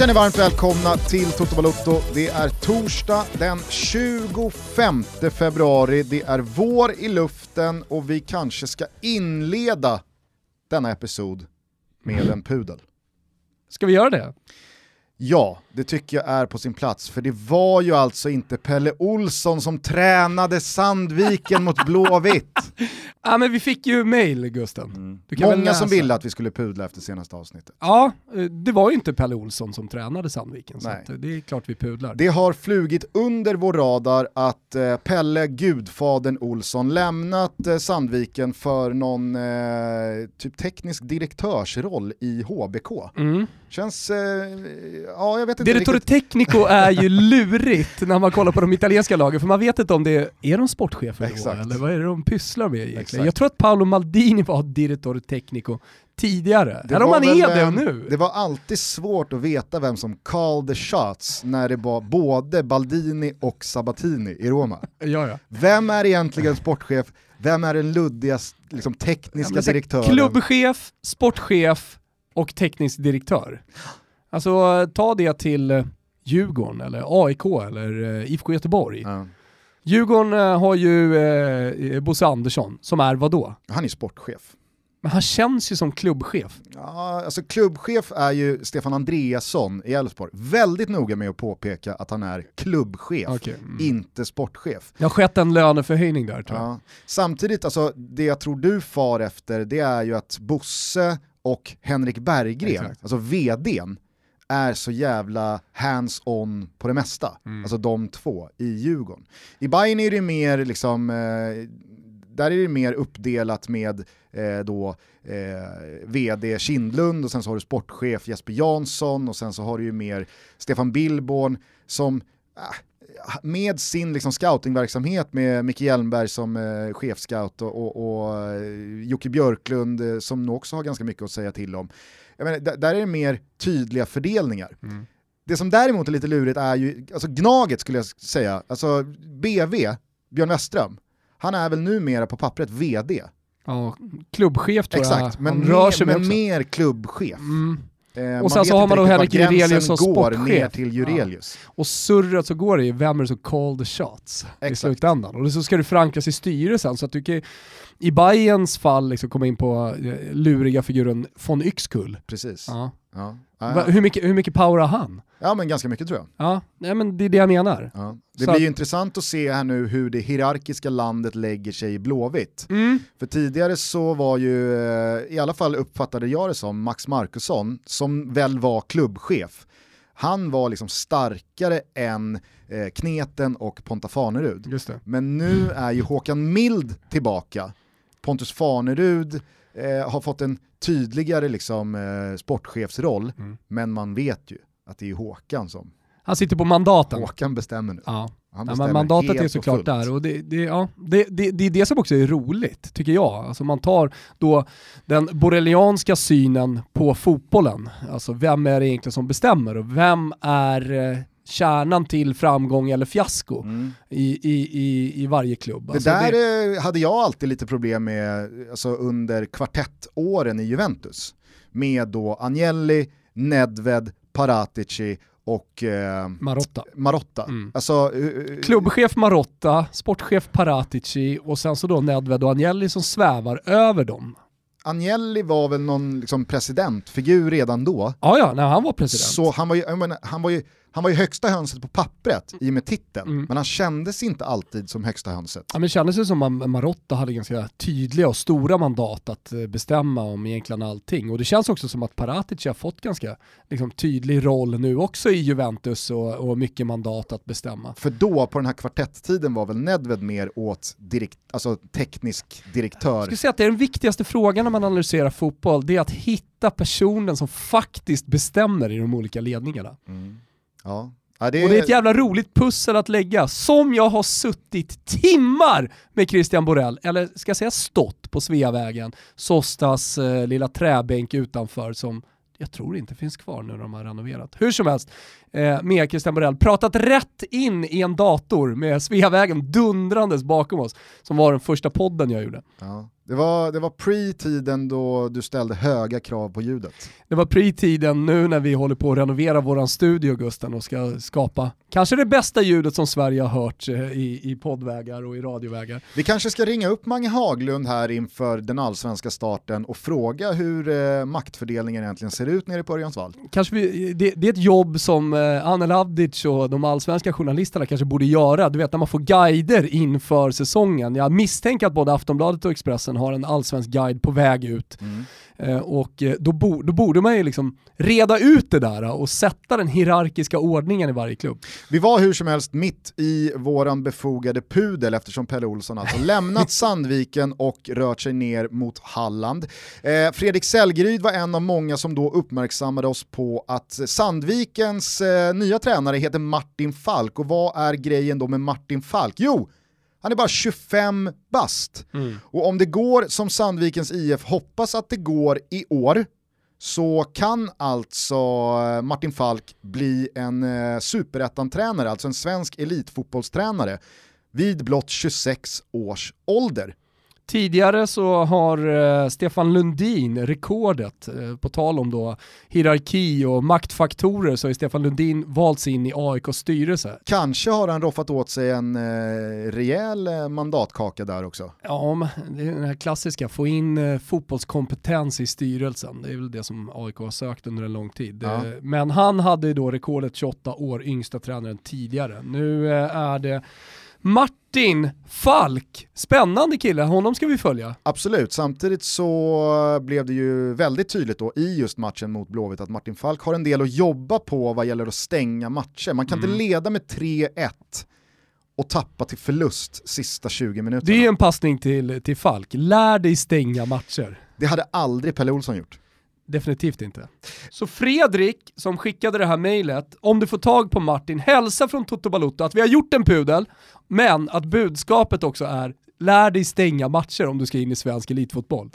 känner varmt välkomna till Toto Balotto. Det är torsdag den 25 februari, det är vår i luften och vi kanske ska inleda denna episod med en pudel. Ska vi göra det? Ja, det tycker jag är på sin plats, för det var ju alltså inte Pelle Olsson som tränade Sandviken mot Blåvitt. Ja men vi fick ju mail Gusten. Mm. Många som ville att vi skulle pudla efter senaste avsnittet. Ja, det var ju inte Pelle Olsson som tränade Sandviken, Nej. så eh, det är klart vi pudlar. Det har flugit under vår radar att eh, Pelle Gudfadern Olsson lämnat eh, Sandviken för någon eh, typ teknisk direktörsroll i HBK. Mm. Känns, eh, ja jag vet inte Direttore riktigt. Tecnico är ju lurigt när man kollar på de italienska lagen, för man vet inte om det är, är de sportchefer då, Exakt. eller vad är det de pysslar med egentligen? Exakt. Jag tror att Paolo Maldini var Direttore Tecnico tidigare, Det eller om han är det nu. Det var alltid svårt att veta vem som called the shots när det var både Baldini och Sabatini i Roma. Ja, ja. Vem är egentligen sportchef? Vem är den luddiga liksom, Ja, tekniska här, direktören? Klubbchef, sportchef och teknisk direktör. Alltså ta det till eh, Djurgården eller AIK eller eh, IFK Göteborg. Ja. Djurgården eh, har ju eh, Bosse Andersson som är vadå? Han är sportchef. Men han känns ju som klubbchef. Ja, alltså klubbchef är ju Stefan Andreasson i Elfsborg. Väldigt noga med att påpeka att han är klubbchef, Okej, mm. inte sportchef. Det har skett en löneförhöjning där tror jag. Ja. Samtidigt, alltså, det jag tror du far efter, det är ju att Bosse och Henrik Berggren, Exakt. alltså vdn, är så jävla hands-on på det mesta. Mm. Alltså de två i Djurgården. I Bayern är det mer liksom, eh, där är det mer uppdelat med eh, då eh, vd Kindlund och sen så har du sportchef Jesper Jansson och sen så har du ju mer Stefan Billborn som ah, med sin liksom scoutingverksamhet med Micke Hjelmberg som eh, chefscout och, och, och eh, Jocke Björklund eh, som nog också har ganska mycket att säga till om. Menar, där, är det mer tydliga fördelningar. Mm. Det som däremot är lite lurigt är ju, alltså Gnaget skulle jag säga, alltså BV, Björn Westerström, han är väl numera på pappret VD. Ja, klubbchef tror Exakt, jag men, han rör mer, sig men mer klubbchef. Mm. Eh, Och sen så har man då Henrik Jurelius som går sportchef. ner till Jurelius. Och surret så går det ju, vem är det som call the shots i Exakt. slutändan? Och så ska det förankras i styrelsen så att du kan i Bayerns fall liksom komma in på eh, luriga figuren von Yxkull. Precis. Ja. Ja. Va, hur, mycket, hur mycket power har han? ja men ganska mycket tror jag. Ja, nej, men det är det jag menar. Ja. Det Så blir att- ju intressant att se här nu hur det hierarkiska landet lägger sig i Blåvitt. Mm. För tidigare så var ju, eh, i alla fall uppfattade jag det som, Max Markusson, som väl var klubbchef, han var liksom starkare än eh, Kneten och Ponta Fanerud. Men nu är ju Håkan Mild tillbaka. Pontus Fanerud eh, har fått en tydligare liksom, eh, sportchefsroll, Mm. men man vet ju att det är Håkan som, Han sitter på mandaten. Håkan bestämmer nu. Ja. Han Ja, bestämmer men mandatet helt är såklart där och det, det, ja, det, det, det är det som också är roligt, tycker jag. Alltså man tar då den borrelianska synen på fotbollen. Alltså vem är det egentligen som bestämmer och vem är eh, kärnan till framgång eller fiasko Mm. i, i, i, i varje klubb. Det Alltså där eh, hade jag alltid lite problem med alltså under kvartettåren i Juventus. Med då Agnelli, Nedved, Paratici och eh, Marotta. Marotta. Mm. Alltså, eh, Klubbchef Marotta, sportchef Paratici och sen så då Nedved och Agnelli som svävar över dem. Agnelli var väl någon liksom, presidentfigur redan då. Ja, ja, när han var president. Så han var, ju, menar, han, var ju, han var ju högsta hönset på pappret i och med titeln, Mm. men han kändes inte alltid som högsta hönset. Ja, men det kändes som att Marotta hade ganska tydliga och stora mandat att eh, bestämma om egentligen allting. Och det känns också som att Paratici har fått ganska liksom, tydlig roll nu också i Juventus och, och mycket mandat att bestämma. För då, på den här kvartetttiden, var väl Nedved mer åt direkt, alltså teknisk direktör. Jag skulle säga att det är den viktigaste frågan när man analyserar fotboll, det är att hitta personen som faktiskt bestämmer i de olika ledningarna. Ja. Ja, det, Och det är ett jävla roligt pussel att lägga, som jag har suttit timmar med Christian Borell, eller ska jag säga stått på Sveavägen, Sostas eh, lilla träbänk utanför som jag tror inte finns kvar nu när de har renoverat. Hur som helst, eh, med Christian Borell pratat rätt in i en dator med Sveavägen dundrandes bakom oss, som var den första podden jag gjorde. Ja. Det var, det var pre-tiden då du ställde höga krav på ljudet. Det var pre-tiden nu när vi håller på att renovera våran studio Gusten och ska skapa kanske det bästa ljudet som Sverige har hört eh, i, i poddvägar och i radiovägar. Vi kanske ska ringa upp Mange Haglund här inför den allsvenska starten och fråga hur eh, maktfördelningen egentligen ser ut nere på Örjansvall. Kanske vi, det, det, är ett jobb som eh, Anel Avdic och de allsvenska journalisterna kanske borde göra. Du vet när man får guider inför säsongen. Jag misstänker att både Aftonbladet och Expressen har en allsvensk guide på väg ut. Mm. Eh, och eh, då, bo, då, borde man ju liksom reda ut det där och sätta den hierarkiska ordningen i varje klubb. Vi var hur som helst mitt i våran befogade pudel eftersom Pelle Olsson alltså lämnat Sandviken och rört sig ner mot Halland. Eh, Fredrik Sellgryd var en av många som då uppmärksammade oss på att Sandvikens eh, nya tränare heter Martin Falk och vad är grejen då med Martin Falk? Jo, han är bara 25 bast. Mm. Och om det går som Sandvikens IF hoppas att det går i år, så kan alltså eh, Martin Falk bli en eh, superettan-tränare, alltså en svensk elitfotbollstränare, vid blott 26 års ålder. Tidigare så har uh, Stefan Lundin rekordet, uh, på tal om då hierarki och maktfaktorer så har Stefan Lundin valts in i AIKs styrelse. Kanske har han roffat åt sig en uh, rejäl mandatkaka där också. Ja, det är den här klassiska, få in fotbollskompetens i styrelsen. Det är väl det som AIK har sökt under en lång tid. Ja. Men han hade då rekordet 28 år, yngsta tränaren tidigare. Nu är det Martin Falk, spännande kille, honom ska vi följa. Absolut, samtidigt så blev det ju väldigt tydligt då i just matchen mot Blåvitt att Martin Falk har en del att jobba på vad gäller att stänga matcher. Man kan mm. inte leda med 3-1 och tappa till förlust sista 20 minuterna. Det är en passning till, till Falk, lär dig stänga matcher. Det hade aldrig Pelle Olsson gjort. Definitivt inte. Så Fredrik som skickade det här mejlet, om du får tag på Martin, hälsa från Toto Balotto att vi har gjort en pudel, men att budskapet också är lär dig stänga matcher om du ska in i svensk elitfotboll.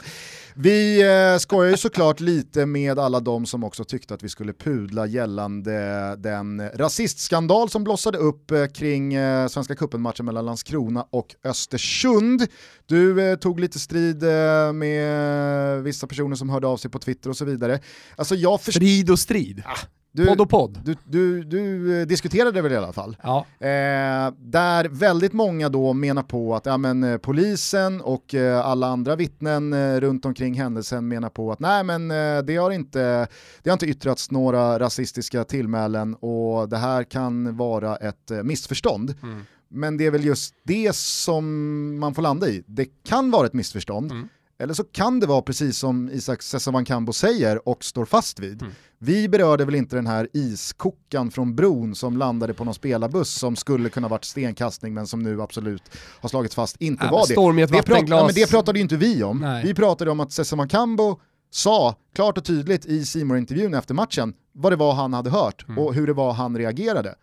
Vi eh, skojar ju såklart lite med alla de som också tyckte att vi skulle pudla gällande den rasistskandal som blossade upp eh, kring eh, Svenska cupen-matchen mellan Landskrona och Östersund. Du eh, tog lite strid eh, med vissa personer som hörde av sig på Twitter och så vidare. Alltså jag strid och strid? Ah, du, podd och podd. Du, du, du eh, diskuterade väl i alla fall? Ja. Eh, där väldigt många då menar på att ja, men, eh, polisen och eh, alla andra vittnen eh, runt omkring händelsen menar på att nej men eh, det, har inte, det har inte yttrats några rasistiska tillmälen och det här kan vara ett missförstånd. Mm. Men det är väl just det som man får landa i. Det kan vara ett missförstånd, mm. Eller så kan det vara precis som Isak Sessavankambo säger och står fast vid. Mm. Vi berörde väl inte den här iskokan från bron som landade på någon spelarbuss som skulle kunna varit stenkastning men som nu absolut har slagits fast inte äh, var det. Det, prat, ja, men det pratade ju inte vi om. Nej. Vi pratade om att Sessa Makambo sa klart och tydligt i simor intervjun efter matchen vad det var han hade hört mm. och hur det var han reagerade.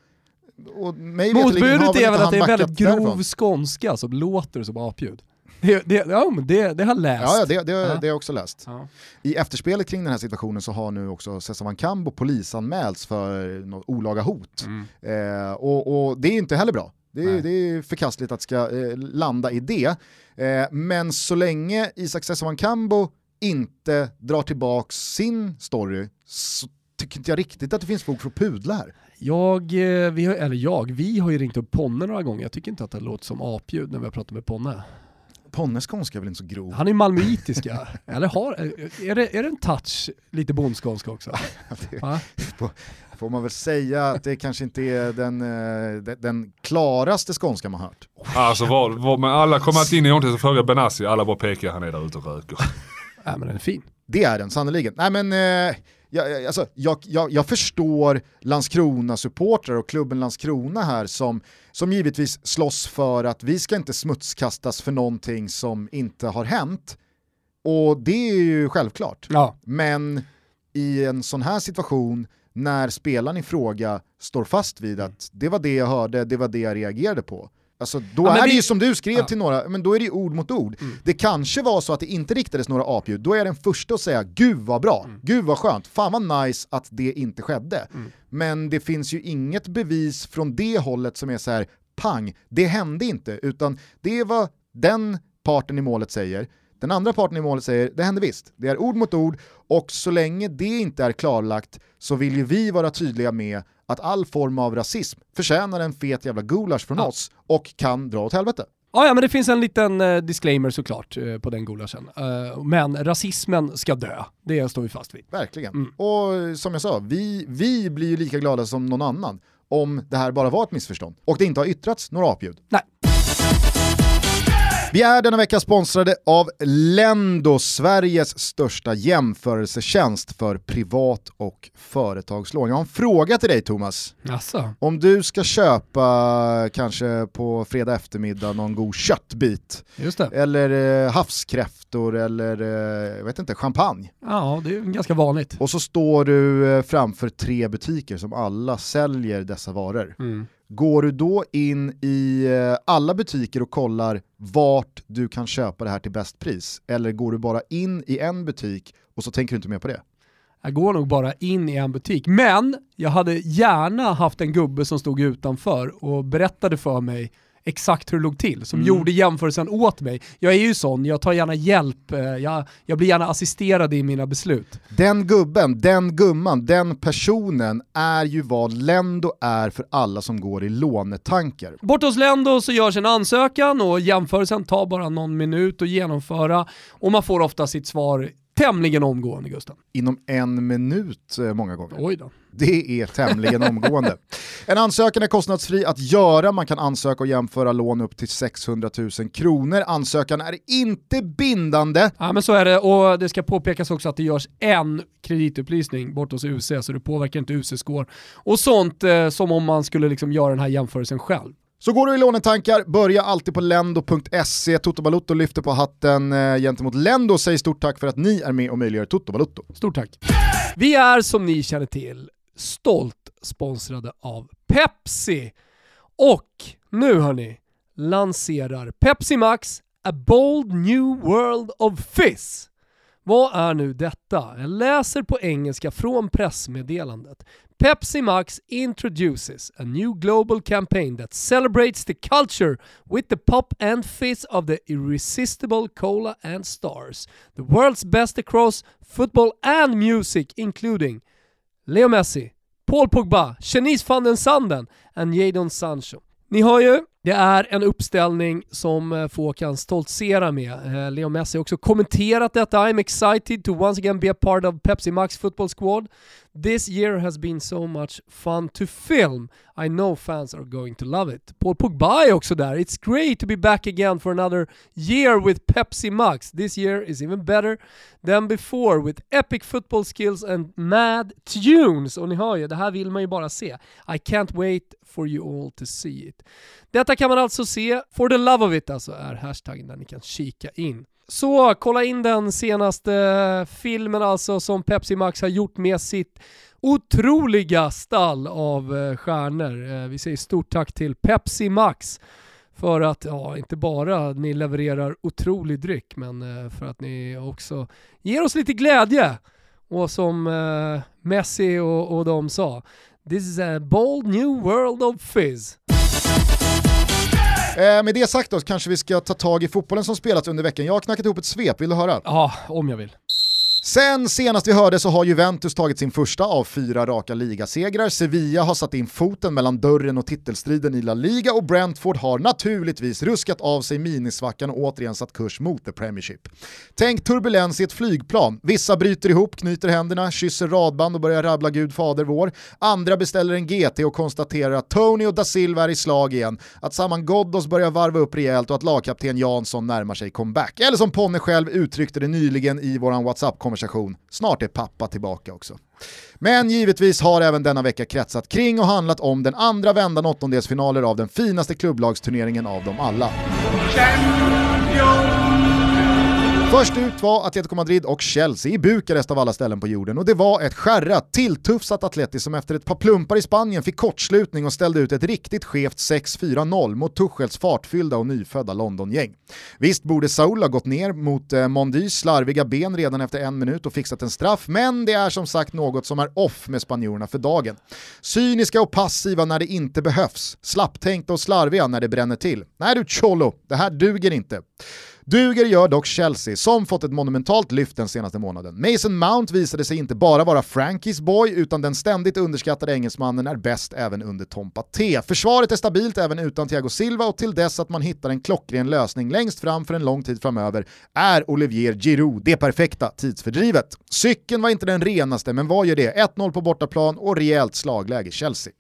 Motbudet är väl att det är väldigt grov därifrån. skånska som låter som apljud. Det, det, ja, det, det har läst. Ja, ja det, det, ja. det har jag också läst. Ja. I efterspelet kring den här situationen så har nu också Cesar Cambo polisanmälts för något olaga hot. Mm. Eh, och, och, det är inte heller bra. Det är, det är förkastligt att ska eh, landa i det. Eh, men så länge Isak Cambo inte drar tillbaka sin story så tycker inte jag riktigt att det finns fog för att pudla här. Jag, eh, vi har, eller jag, vi har ju ringt upp Ponne några gånger. Jag tycker inte att det låter som apljud när vi har pratat med Ponne. Ponnes skånska är väl inte så grov? Han är malmöitiska. Eller har, är, det, är det en touch lite bondskånska också? det, får, får man väl säga att det kanske inte är den, eh, den, den klaraste skånska man hört. Alltså var, var, men alla kommer alltid in i ordentligt och frågar Benassi, alla bara pekar, han är där ute och röker. Nej men den är fin. Det är den sannoliken. Nej men eh, jag, alltså, jag, jag, jag förstår Landskrona-supportrar och klubben Landskrona här som, som givetvis slåss för att vi ska inte smutskastas för någonting som inte har hänt. Och det är ju självklart. Ja. Men i en sån här situation när spelaren i fråga står fast vid att det var det jag hörde, det var det jag reagerade på. Alltså, då Ja, är det vi- ju som du skrev Ja. till några, men då är det ju ord mot ord. Mm. Det kanske var så att det inte riktades några apljud, då är jag den första att säga gud vad bra, Mm. gud vad skönt, fan vad nice att det inte skedde. Men det finns ju inget bevis från det hållet som är så här pang, det hände inte, utan det är vad den parten i målet säger, den andra parten i målet säger det hände visst. Det är ord mot ord och så länge det inte är klarlagt så vill ju vi vara tydliga med att all form av rasism förtjänar en fet jävla gulasch från Ja. oss och kan dra åt helvete. Ja, ja, men det finns en liten eh, disclaimer såklart eh, på den gulaschen. Eh, men rasismen ska dö, det står vi fast vid. Verkligen. Mm. Och som jag sa, vi, vi blir ju lika glada som någon annan om det här bara var ett missförstånd och det inte har yttrats några apljud. Nej. Vi är denna vecka sponsrade av Lendo, Sveriges största jämförelsetjänst för privat och företagslån. Jag har en fråga till dig Thomas. Alltså. Om du ska köpa kanske på fredag eftermiddag någon god köttbit eller eh, havskräftor eller eh, jag vet inte, champagne. Ja, det är ganska vanligt. Och så står du eh, framför tre butiker som alla säljer dessa varor. Mm. Går du då in i eh, alla butiker och kollar vart du kan köpa det här till bäst pris? Eller går du bara in i en butik och så tänker du inte mer på det? Jag går nog bara in i en butik. Men jag hade gärna haft en gubbe som stod utanför och berättade för mig exakt hur det låg till, som Mm. gjorde jämförelsen åt mig. Jag är ju sån, jag tar gärna hjälp, eh, jag, jag blir gärna assisterad i mina beslut. Den gubben, den gumman, den personen är ju vad Lendo är för alla som går i lånetankar. Bort hos Lendo så görs en ansökan och jämförelsen tar bara någon minut att genomföra och man får ofta sitt svar tämligen omgående Gusten. Inom en minut eh, många gånger. Oj då. Det är tämligen omgående. En ansökan är kostnadsfri att göra, man kan ansöka och jämföra lån upp till 600 000 kronor. Ansökan är inte bindande. Ja men så är det och det ska påpekas också att det görs en kreditupplysning bort hos UC så det påverkar inte UCs score. Och sånt eh, som om man skulle liksom göra den här jämförelsen själv. Så går du i lånetankar, börja alltid på lendo.se. Toto Balutto lyfter på hatten eh, gentemot Lendo och säger stort tack för att ni är med och möjliggör Toto Balutto. Stort tack. Vi är som ni känner till stolt sponsrade av Pepsi. Och nu hörni, lanserar Pepsi Max A Bold New World of Fizz. Vad är nu detta? Jag läser på engelska från pressmeddelandet. Pepsi Max introduces a new global campaign that celebrates the culture with the pop and fizz of the irresistible cola and stars. The world's best across football and music including Leo Messi, Paul Pogba, Chenise van den Sanden and Jadon Sancho. Ni hör ju, det är en uppställning som eh, få kan stoltsera med. Eh, Leo Messi har också kommenterat detta. I'm excited to once again be a part of Pepsi Max football squad. This year has been so much fun to film. I know fans are going to love it. Paul Pogba är också där. It's great to be back again for another year with Pepsi Max. This year is even better than before with epic football skills and mad tunes. Och ni hör ju, det här vill man ju bara se. I can't wait for you all to see it. Detta kan man alltså se, for the love of it alltså är hashtaggen där ni kan kika in. Så kolla in den senaste filmen alltså som Pepsi Max har gjort med sitt otroliga stall av eh, stjärnor. Eh, vi säger stort tack till Pepsi Max för att, ja, inte bara ni levererar otrolig dryck, men eh, för att ni också ger oss lite glädje. Och som Messi och, och de sa, this is a bold new world of fizz. Eh, med det sagt då kanske vi ska ta tag i fotbollen som spelats under veckan. Jag har knackat ihop ett svep, vill du höra? Ja, om jag vill. Sen senast vi hörde så har Juventus tagit sin första av fyra raka ligasegrar. Sevilla har satt in foten mellan dörren och titelstriden i La Liga och Brentford har naturligtvis ruskat av sig minisvackan och återigen satt kurs mot the Premiership. Tänk turbulens i ett flygplan. Vissa bryter ihop, knyter händerna, kysser radband och börjar rabbla Gud fader vår. Andra beställer en GT och konstaterar att Tony och da Silva är i slag igen, att Saman Ghoddos börjar varva upp rejält och att lagkapten Jansson närmar sig comeback. Eller som Ponne själv uttryckte det nyligen i våran WhatsApp-konversation, snart är pappa tillbaka också. Men givetvis har även denna vecka kretsat kring och handlat om den andra vändan åttondelsfinaler av den finaste klubblagsturneringen av dem alla. Först ut var Atletico Madrid och Chelsea i Bukarest av alla ställen på jorden och det var ett skärrat, tilltufsat Atleti som efter ett par plumpar i Spanien fick kortslutning och ställde ut ett riktigt skevt 6-4-0 mot Tuchels fartfyllda och nyfödda Londongäng. Visst borde Saul ha gått ner mot eh, Mondys slarviga ben redan efter en minut och fixat en straff, men det är som sagt något som är off med spanjorerna för dagen. Cyniska och passiva när det inte behövs, slapptänkta och slarviga när det bränner till. Nej du Cholo, det här duger inte. Duger gör dock Chelsea, som fått ett monumentalt lyft den senaste månaden. Mason Mount visade sig inte bara vara Frankies boy, utan den ständigt underskattade engelsmannen är bäst även under Tompa T. Försvaret är stabilt även utan Thiago Silva och till dess att man hittar en klockren lösning längst fram för en lång tid framöver är Olivier Giroud det perfekta tidsfördrivet. Cykeln var inte den renaste, men vad gör det? 1-0 på bortaplan och rejält slagläge Chelsea.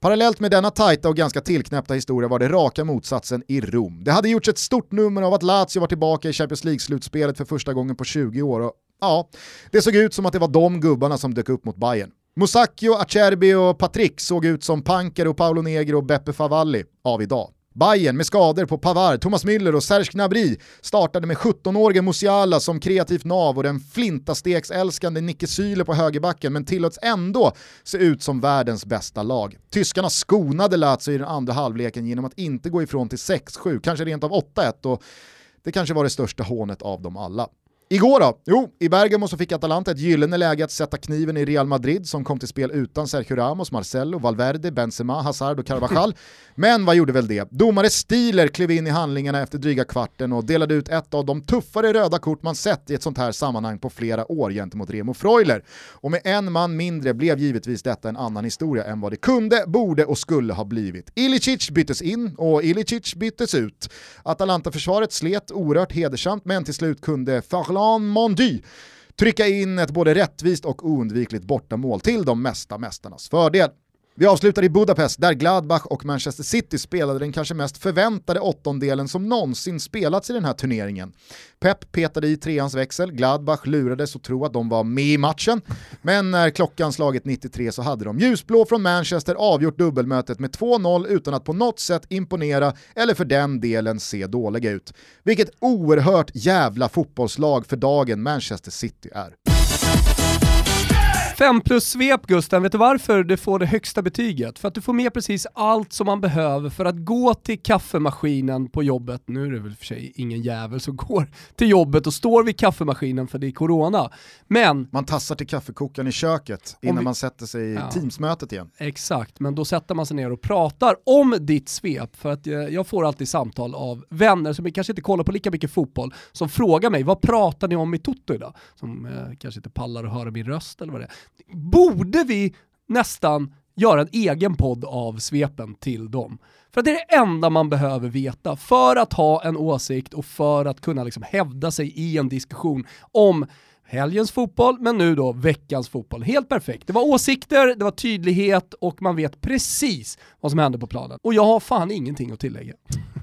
Parallellt med denna tajta och ganska tillknäppta historia var det raka motsatsen i Rom. Det hade gjorts ett stort nummer av att Lazio var tillbaka i Champions League-slutspelet för första gången på 20 år och ja, det såg ut som att det var de gubbarna som dök upp mot Bayern. Musacchio, Acerbi och Patrick såg ut som Panker, och Paolo Negro och Beppe Favalli av idag. Bayern med skador på Pavard, Thomas Müller och Serge Gnabry startade med 17-årige Musiala som kreativt nav och den flintasteksälskande Nicke Syle på högerbacken men tillåts ändå se ut som världens bästa lag. Tyskarna skonade Lazio i den andra halvleken genom att inte gå ifrån till 6-7, kanske rent av 8-1 och det kanske var det största hånet av dem alla. Igår då? Jo, i Bergamo så fick Atalanta ett gyllene läge att sätta kniven i Real Madrid som kom till spel utan Sergio Ramos, Marcelo, Valverde, Benzema, Hazard och Carvajal. Men vad gjorde väl det? Domare Stiler klev in i handlingarna efter dryga kvarten och delade ut ett av de tuffare röda kort man sett i ett sånt här sammanhang på flera år gentemot Remo Freuler. Och med en man mindre blev givetvis detta en annan historia än vad det kunde, borde och skulle ha blivit. Ilicic byttes in och Ilicic byttes ut. Atalanta-försvaret slet oerhört hedersamt men till slut kunde Farlan Roland Mondy trycka in ett både rättvist och oundvikligt bortamål till de mesta mästarnas fördel. Vi avslutar i Budapest där Gladbach och Manchester City spelade den kanske mest förväntade åttondelen som någonsin spelats i den här turneringen. Pep petade i treans växel, Gladbach lurades att tro att de var med i matchen, men när klockan slagit 93 så hade de ljusblå från Manchester avgjort dubbelmötet med 2-0 utan att på något sätt imponera eller för den delen se dåliga ut. Vilket oerhört jävla fotbollslag för dagen Manchester City är. 5 plus svep Gusten, vet du varför du får det högsta betyget? För att du får med precis allt som man behöver för att gå till kaffemaskinen på jobbet. Nu är det väl för sig ingen jävel som går till jobbet och står vid kaffemaskinen för det är corona. Men... Man tassar till kaffekokaren i köket innan vi, man sätter sig i ja, teamsmötet igen. Exakt, men då sätter man sig ner och pratar om ditt svep. För att eh, jag får alltid samtal av vänner som kanske inte kollar på lika mycket fotboll, som frågar mig vad pratar ni om i Toto idag? Som eh, kanske inte pallar att höra min röst eller vad det är borde vi nästan göra en egen podd av svepen till dem. För det är det enda man behöver veta för att ha en åsikt och för att kunna liksom hävda sig i en diskussion om helgens fotboll, men nu då veckans fotboll. Helt perfekt. Det var åsikter, det var tydlighet och man vet precis vad som hände på planen. Och jag har fan ingenting att tillägga.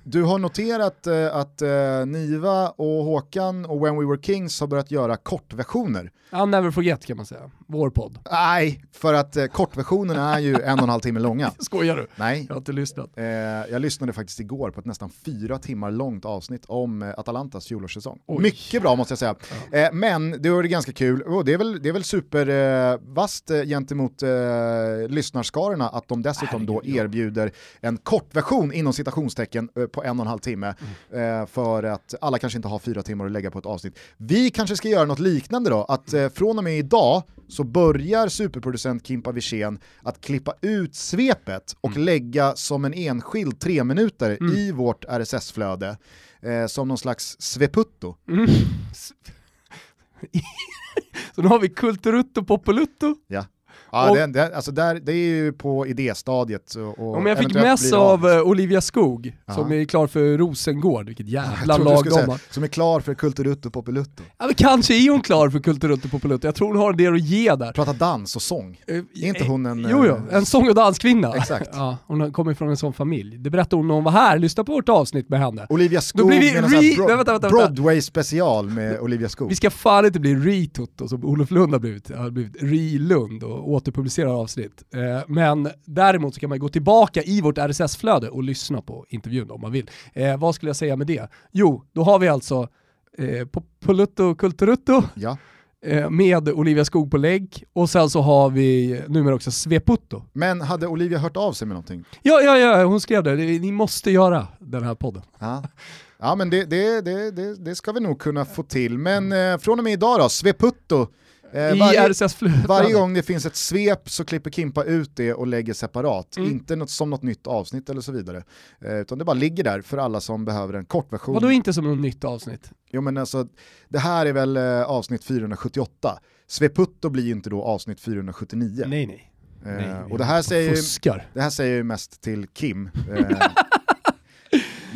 Du har noterat eh, att eh, Niva och Håkan och When We Were Kings har börjat göra kortversioner. Ja, never forget kan man säga. Vår podd. Nej, för att eh, kortversionerna är ju en och en halv timme långa. Skojar du? Nej. Jag har inte lyssnat. Eh, jag lyssnade faktiskt igår på ett nästan fyra timmar långt avsnitt om eh, Atalantas fjolårssäsong. Mycket bra måste jag säga. Ja. Eh, men det var ganska kul, och det är väl, det är väl supervast eh, gentemot eh, lyssnarskarorna att de dessutom då erbjuder en kortversion inom citationstecken eh, på en och en halv timme mm. eh, för att alla kanske inte har fyra timmar att lägga på ett avsnitt. Vi kanske ska göra något liknande då, att eh, från och med idag så börjar superproducent Kimpa Wirsén att klippa ut svepet och mm. lägga som en enskild tre minuter mm. i vårt RSS-flöde eh, som någon slags sveputto. Mm. så nu har vi Kulturutto Popolutto. Ja. Ja, och, det, det, alltså där, det är ju på idéstadiet. Och, och jag fick mess av uh, Olivia Skog, Aha. som är klar för Rosengård, vilket jävla lag de har. Som är klar för Kulturutto Populutto. Ja, men kanske är hon klar för Kulturutto Populutto, jag tror hon har en del att ge där. Prata dans och sång, uh, är inte hon en... Jo, jo, eh, en sång och danskvinna. Exakt. Ja, hon kommer från en sån familj. Det berättade hon när hon var här, lyssna på vårt avsnitt med henne. Olivia Skog med en bro Broadway special med Olivia Skog. Vi ska fan inte bli re-tutto som Olof Lund har blivit, har blivit re-Lund och återpublicerar avsnitt. Eh, men däremot så kan man gå tillbaka i vårt RSS-flöde och lyssna på intervjun om man vill. Eh, vad skulle jag säga med det? Jo, då har vi alltså eh, Popolutto Kulturutto Ja. eh, med Olivia Skog på lägg och sen så har vi numera också Sveputto. Men hade Olivia hört av sig med någonting? Ja, ja, ja, hon skrev det. Ni måste göra den här podden. Ja, ja men det, det, det, det, det ska vi nog kunna få till. Men eh, från och med idag då, Sveputto. Eh, I varje, RSS flöde. varje gång det finns ett svep så klipper Kimpa ut det och lägger separat. Mm. Inte något, som något nytt avsnitt eller så vidare. Eh, utan det bara ligger där för alla som behöver en kortversion. Vadå inte som något nytt avsnitt? Jo men alltså, det här är väl eh, avsnitt 478. Sveputto blir ju inte då avsnitt 479. Nej, nej. Eh, nej, och det här säger Fuskar. Det här säger ju mest till Kim.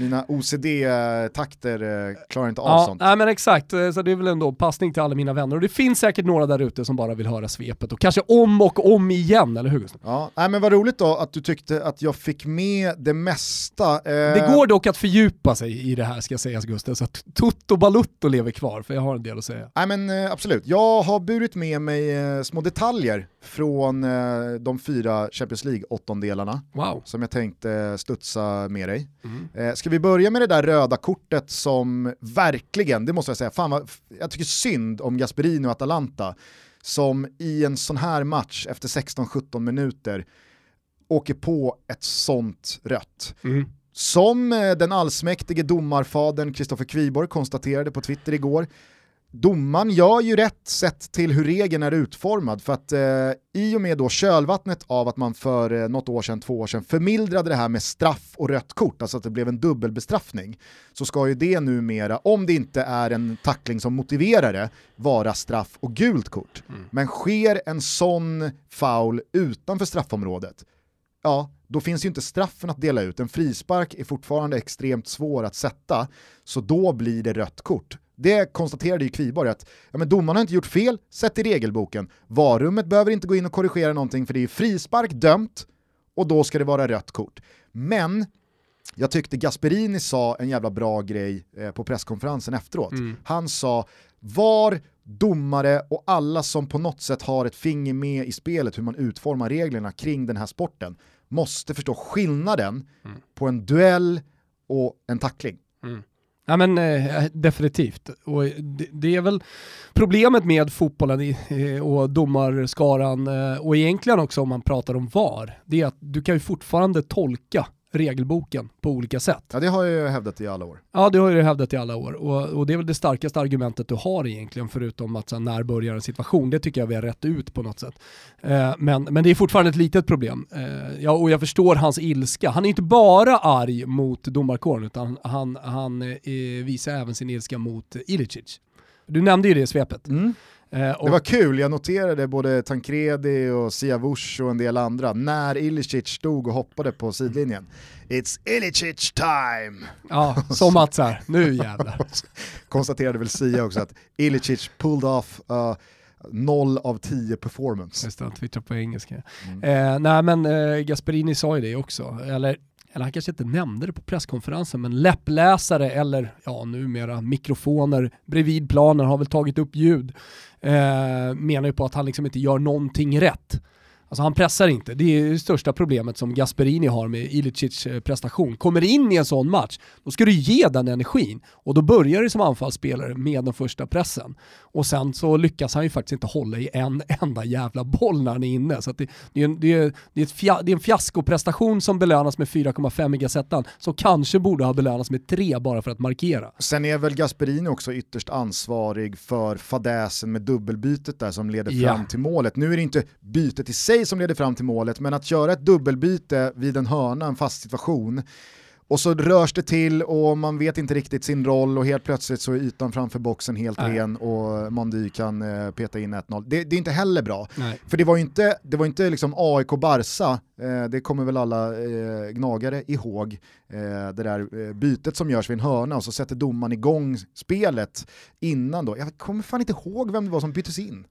Mina OCD-takter eh, klarar inte av Ja, sånt. nej men exakt, Eh, så det är väl ändå passning till alla mina vänner. Och det finns säkert några där ute som bara vill höra svepet och kanske om och om igen, eller hur Gustav? Ja, nej, men vad roligt då att du tyckte att jag fick med det mesta. Eh, Det går dock att fördjupa sig i det här ska sägas Gustav, så att Tutto Balutto lever kvar, för jag har en del att säga. Nej men absolut, jag har burit med mig små detaljer från eh, de fyra Champions League-åttondelarna Wow. som jag tänkte studsa med dig. Mm. Eh, ska vi börja med det där röda kortet som verkligen, det måste jag säga, fan vad, jag tycker synd om Gasperini och Atalanta som i en sån här match efter 16-17 minuter åker på ett sånt rött. Mm. Som eh, den allsmäktige domarfadern Kristoffer Kviborg konstaterade på Twitter igår, domaren gör ju rätt sett till hur regeln är utformad för att eh, i och med då kölvattnet av att man för eh, något år sedan, två år sedan förmildrade det här med straff och rött kort, alltså att det blev en dubbelbestraffning, så ska ju det numera, om det inte är en tackling som motiverar det, vara straff och gult kort. Men sker en sån foul utanför straffområdet, ja, då finns ju inte straffen att dela ut. En frispark är fortfarande extremt svår att sätta, så då blir det rött kort. Det konstaterade ju Kviborg att ja, men domaren har inte gjort fel, sett i regelboken. Varummet behöver inte gå in och korrigera någonting för det är frispark dömt och då ska det vara rött kort. Men jag tyckte Gasperini sa en jävla bra grej eh, på presskonferensen efteråt. Mm. Han sa var domare och alla som på något sätt har ett finger med i spelet hur man utformar reglerna kring den här sporten måste förstå skillnaden Mm. på en duell och en tackling. Ja men eh, definitivt. Och det, det är väl problemet med fotbollen i, eh, och domarskaran eh, och egentligen också om man pratar om VAR, det är att du kan ju fortfarande tolka regelboken på olika sätt. Ja det har jag ju hävdat i alla år. Ja, det har ju du hävdat i alla år och, och det är väl det starkaste argumentet du har egentligen förutom att så, här, när börjar en situation, det tycker jag vi har rätt ut på något sätt. Eh, men, men det är fortfarande ett litet problem. Eh, ja, och jag förstår hans ilska. Han är inte bara arg mot domarkåren utan han, han eh, visar även sin ilska mot Ilicic. Du nämnde ju det i svepet. Eh, och, Det var kul, jag noterade både Tancredi och Siavush och en del andra när Ilicic stod och hoppade på sidlinjen. It's Ilicic time! ja, som att så här, nu jävlar. Konstaterade väl Sia också att Ilicic pulled off uh, 0 av 10 performance. Just det, han twittrar på engelska. Mm. Eh, nej men eh, Gasperini sa ju det också, eller, eller han kanske inte nämnde det på presskonferensen, men läppläsare eller ja numera mikrofoner bredvid planen har väl tagit upp ljud, eh, menar ju på att han liksom inte gör någonting rätt. Alltså han pressar inte, det är det största problemet som Gasperini har med Ilicic eh, prestation. Kommer in i en sån match, då ska du ge den energin och då börjar det som anfallsspelare med den första pressen. Och sen så lyckas han ju faktiskt inte hålla i en enda jävla boll när han är inne. Så det, det, är en, det, är, det, är fia, det är en fiaskoprestation som belönas med 4,5 i Gazettan, som kanske borde ha belönats med 3 bara för att markera. Sen är väl Gasperini också ytterst ansvarig för fadäsen med dubbelbytet där som leder fram till målet. Nu är det inte bytet i sig som leder fram till målet, men att göra ett dubbelbyte vid en hörna, en fast situation, och så rörs det till och man vet inte riktigt sin roll och helt plötsligt så är ytan framför boxen helt Nej. ren och Mondy kan eh, peta in 1-0. Det, det är inte heller bra. Nej. För det var ju inte, det var inte liksom AIK-Barca, eh, det kommer väl alla eh, gnagare ihåg, eh, det där eh, bytet som görs vid en hörna och så sätter domaren igång spelet innan då. Jag kommer fan inte ihåg vem det var som byttes in.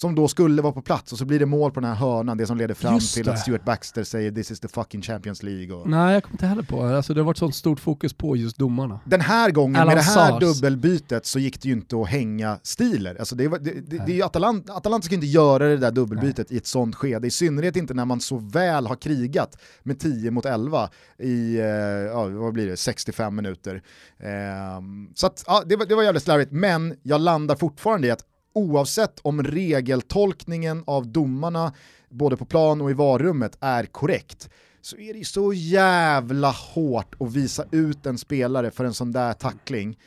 Som då skulle vara på plats och så blir det mål på den här hörnan, det som leder fram Just till det. att Stuart Baxter säger “this is the fucking Champions League”. Och... Nej, jag kommer inte heller på det. Alltså, det har varit sånt stort fokus på just domarna. Den här gången Alan med det här Sars. dubbelbytet så gick det ju inte att hänga stiler. Alltså det, var, det, det, det är ju Atalanta, Atalanta ska inte göra det där dubbelbytet i ett sånt skede, i synnerhet inte när man så väl har krigat med 10 mot 11 i, eh, ja, vad blir det, 65 minuter. Ehm, så att, ja, det, var, det var jävligt slarvigt, men jag landar fortfarande i att oavsett om regeltolkningen av domarna både på plan och i varummet är korrekt så är det ju så jävla hårt att visa ut en spelare för en sån där tackling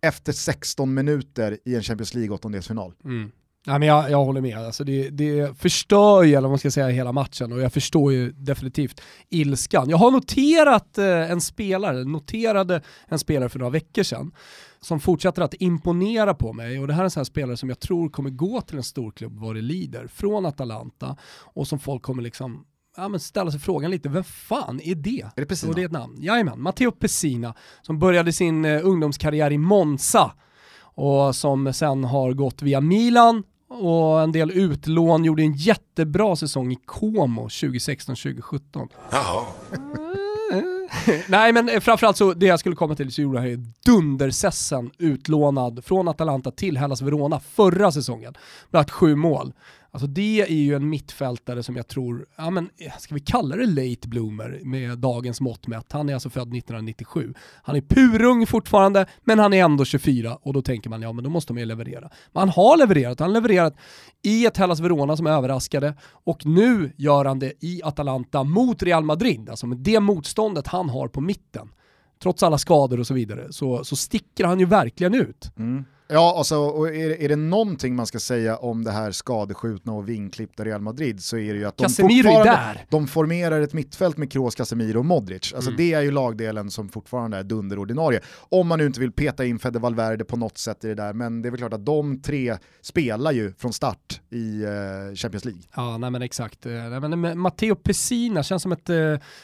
efter 16 minuter i en Champions League åttondelsfinal. Mm. Nej, men jag, jag håller med, alltså det, det förstör ju, eller vad man ska säga, hela matchen och jag förstår ju definitivt ilskan. Jag har noterat eh, en spelare, noterade en spelare för några veckor sedan som fortsätter att imponera på mig och det här är en sån här spelare som jag tror kommer gå till en storklubb vad det lider, från Atalanta och som folk kommer liksom ja, men ställa sig frågan lite, vem fan är det? Är det Pessina? Och det är ett namn. Jajamän, Matteo Pessina som började sin eh, ungdomskarriär i Monza och som sen har gått via Milan och en del utlån, gjorde en jättebra säsong i Como 2016-2017. Jaha. Nej men framförallt så, det jag skulle komma till så gjorde han ju dundersessen utlånad från Atalanta till Hellas Verona förra säsongen. Bland sju mål. Alltså det är ju en mittfältare som jag tror, ja men eh, ska vi kalla det late bloomer med dagens mått mätt. Han är alltså född 1997. Han är purung fortfarande, men han är ändå 24 och då tänker man ja men då måste man ju leverera. Men han har levererat, han har levererat i ett Hellas Verona som överraskade och nu gör han det i Atalanta mot Real Madrid, alltså med det motståndet han har på mitten. Trots alla skador och så vidare så, så sticker han ju verkligen ut. Mm. Ja, alltså, och är, är det någonting man ska säga om det här skadeskjutna och vinklippta Real Madrid så är det ju att de Casemiro fortfarande där. de formerar ett mittfält med Kroos, Casemiro och Modric. Alltså det är ju lagdelen som fortfarande är dunderordinarie. Om man nu inte vill peta in Fede Valverde på något sätt i det där, men det är väl klart att de tre spelar ju från start i eh, Champions League. Ja, nej men exakt. Eh, Nej, men, Matteo Pessina känns som ett eh,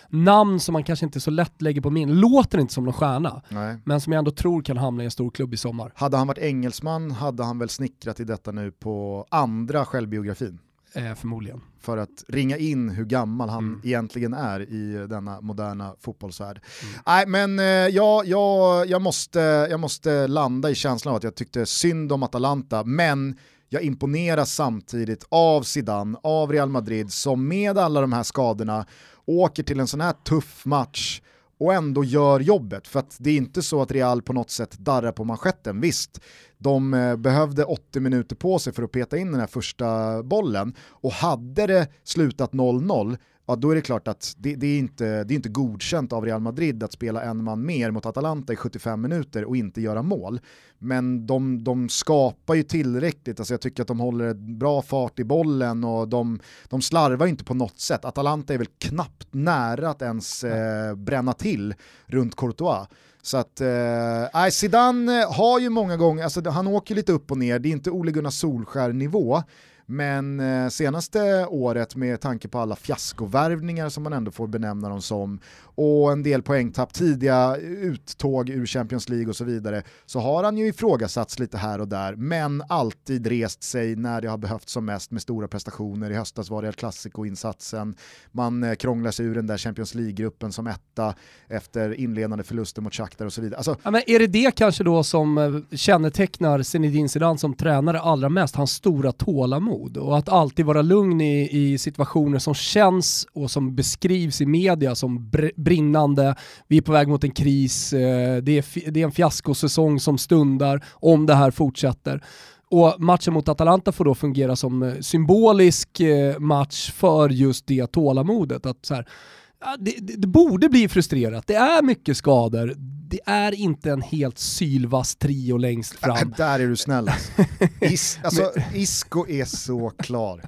namn som man kanske inte så lätt lägger på min. Låter inte som någon stjärna, Nej. men som jag ändå tror kan hamna i en stor klubb i sommar. Hade han varit engelsman hade han väl snickrat i detta nu på andra självbiografin. Eh, förmodligen. för att ringa in hur gammal han egentligen är i denna moderna fotbollsvärld. Nej, men eh, ja, jag, jag, måste, jag måste landa i känslan av att jag tyckte synd om Atalanta, men jag imponeras samtidigt av Zidane, av Real Madrid, som med alla de här skadorna åker till en sån här tuff match och ändå gör jobbet. För att det är inte så att Real på något sätt darrar på manschetten. Visst, de eh, behövde 80 minuter på sig för att peta in den här första bollen och hade det slutat 0-0 ja då är det klart att det, det, är inte, det är inte godkänt av Real Madrid att spela en man mer mot Atalanta i 75 minuter och inte göra mål. Men de, de skapar ju tillräckligt, alltså jag tycker att de håller bra fart i bollen och de, de slarvar inte på något sätt. Atalanta är väl knappt nära att ens eh, bränna till runt Courtois. Så att, eh, Zidane har ju många gånger, alltså han åker lite upp och ner, det är inte Ole Gunnar Solskär-nivå, men eh, senaste året med tanke på alla fiaskovärvningar som man ändå får benämna dem som och en del poängtapp, tidiga uttåg ur Champions League och så vidare så har han ju ifrågasatts lite här och där men alltid rest sig när det har behövts som mest med stora prestationer. I höstas var det El Clasico-insatsen, man eh, krånglar sig ur den där Champions League-gruppen som etta efter inledande förluster mot Shakhtar och så vidare. Alltså, Ja, men är det det kanske då som eh, kännetecknar Zinedine Zidane som tränare allra mest, hans stora tålamod och att alltid vara lugn i, i situationer som känns och som beskrivs i media som brinnande, vi är på väg mot en kris, eh, det, är, det är en fiaskosäsong som stundar om det här fortsätter. Och matchen mot Atalanta får då fungera som eh, symbolisk eh, match för just det tålamodet. Att så här, det, det, det borde bli frustrerat, det är mycket skador, det är inte en helt sylvass trio längst fram. Där är du snäll alltså. Is, alltså Isco är så klar.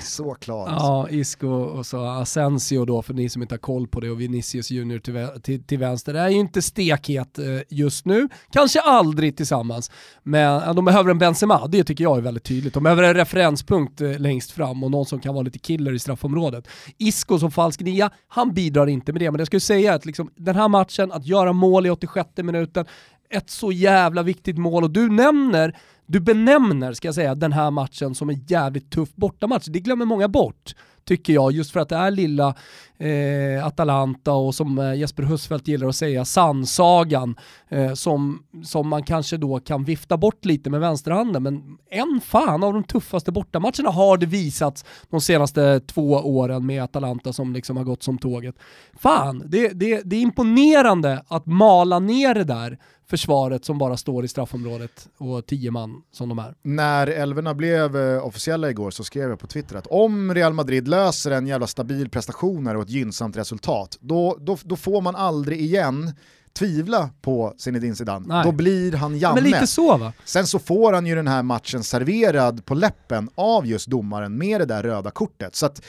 Så klar. Alltså. Ja, Isco och så Asensio då för ni som inte har koll på det och Vinicius Junior till, till, till vänster. Det är ju inte stekhet eh, just nu, kanske aldrig tillsammans. Men de behöver en Benzema, det tycker jag är väldigt tydligt. De behöver en referenspunkt eh, längst fram och någon som kan vara lite killer i straffområdet. Isco som falsk nia, han bidrar inte med det. Men jag skulle säga att liksom, den här matchen, att göra mål i 86 minuten, ett så jävla viktigt mål. Och du nämner Du benämner, ska jag säga, den här matchen som en jävligt tuff bortamatch. Det glömmer många bort tycker jag, just för att det är lilla eh, Atalanta och som eh, Jesper Husfeldt gillar att säga, sannsagan eh, som, som man kanske då kan vifta bort lite med vänsterhanden. Men en fan av de tuffaste bortamatcherna har det visats de senaste två åren med Atalanta som liksom har gått som tåget. Fan, det, det, det är imponerande att mala ner det där försvaret som bara står i straffområdet och tio man som de är. När älvorna blev eh, officiella igår så skrev jag på Twitter att om Real Madrid löser en jävla stabil prestation och ett gynnsamt resultat, då, då, då får man aldrig igen tvivla på Zinedine Zidane. Nej. Då blir han Janne. Men lite så va? Sen så får han ju den här matchen serverad på läppen av just domaren med det där röda kortet. Så att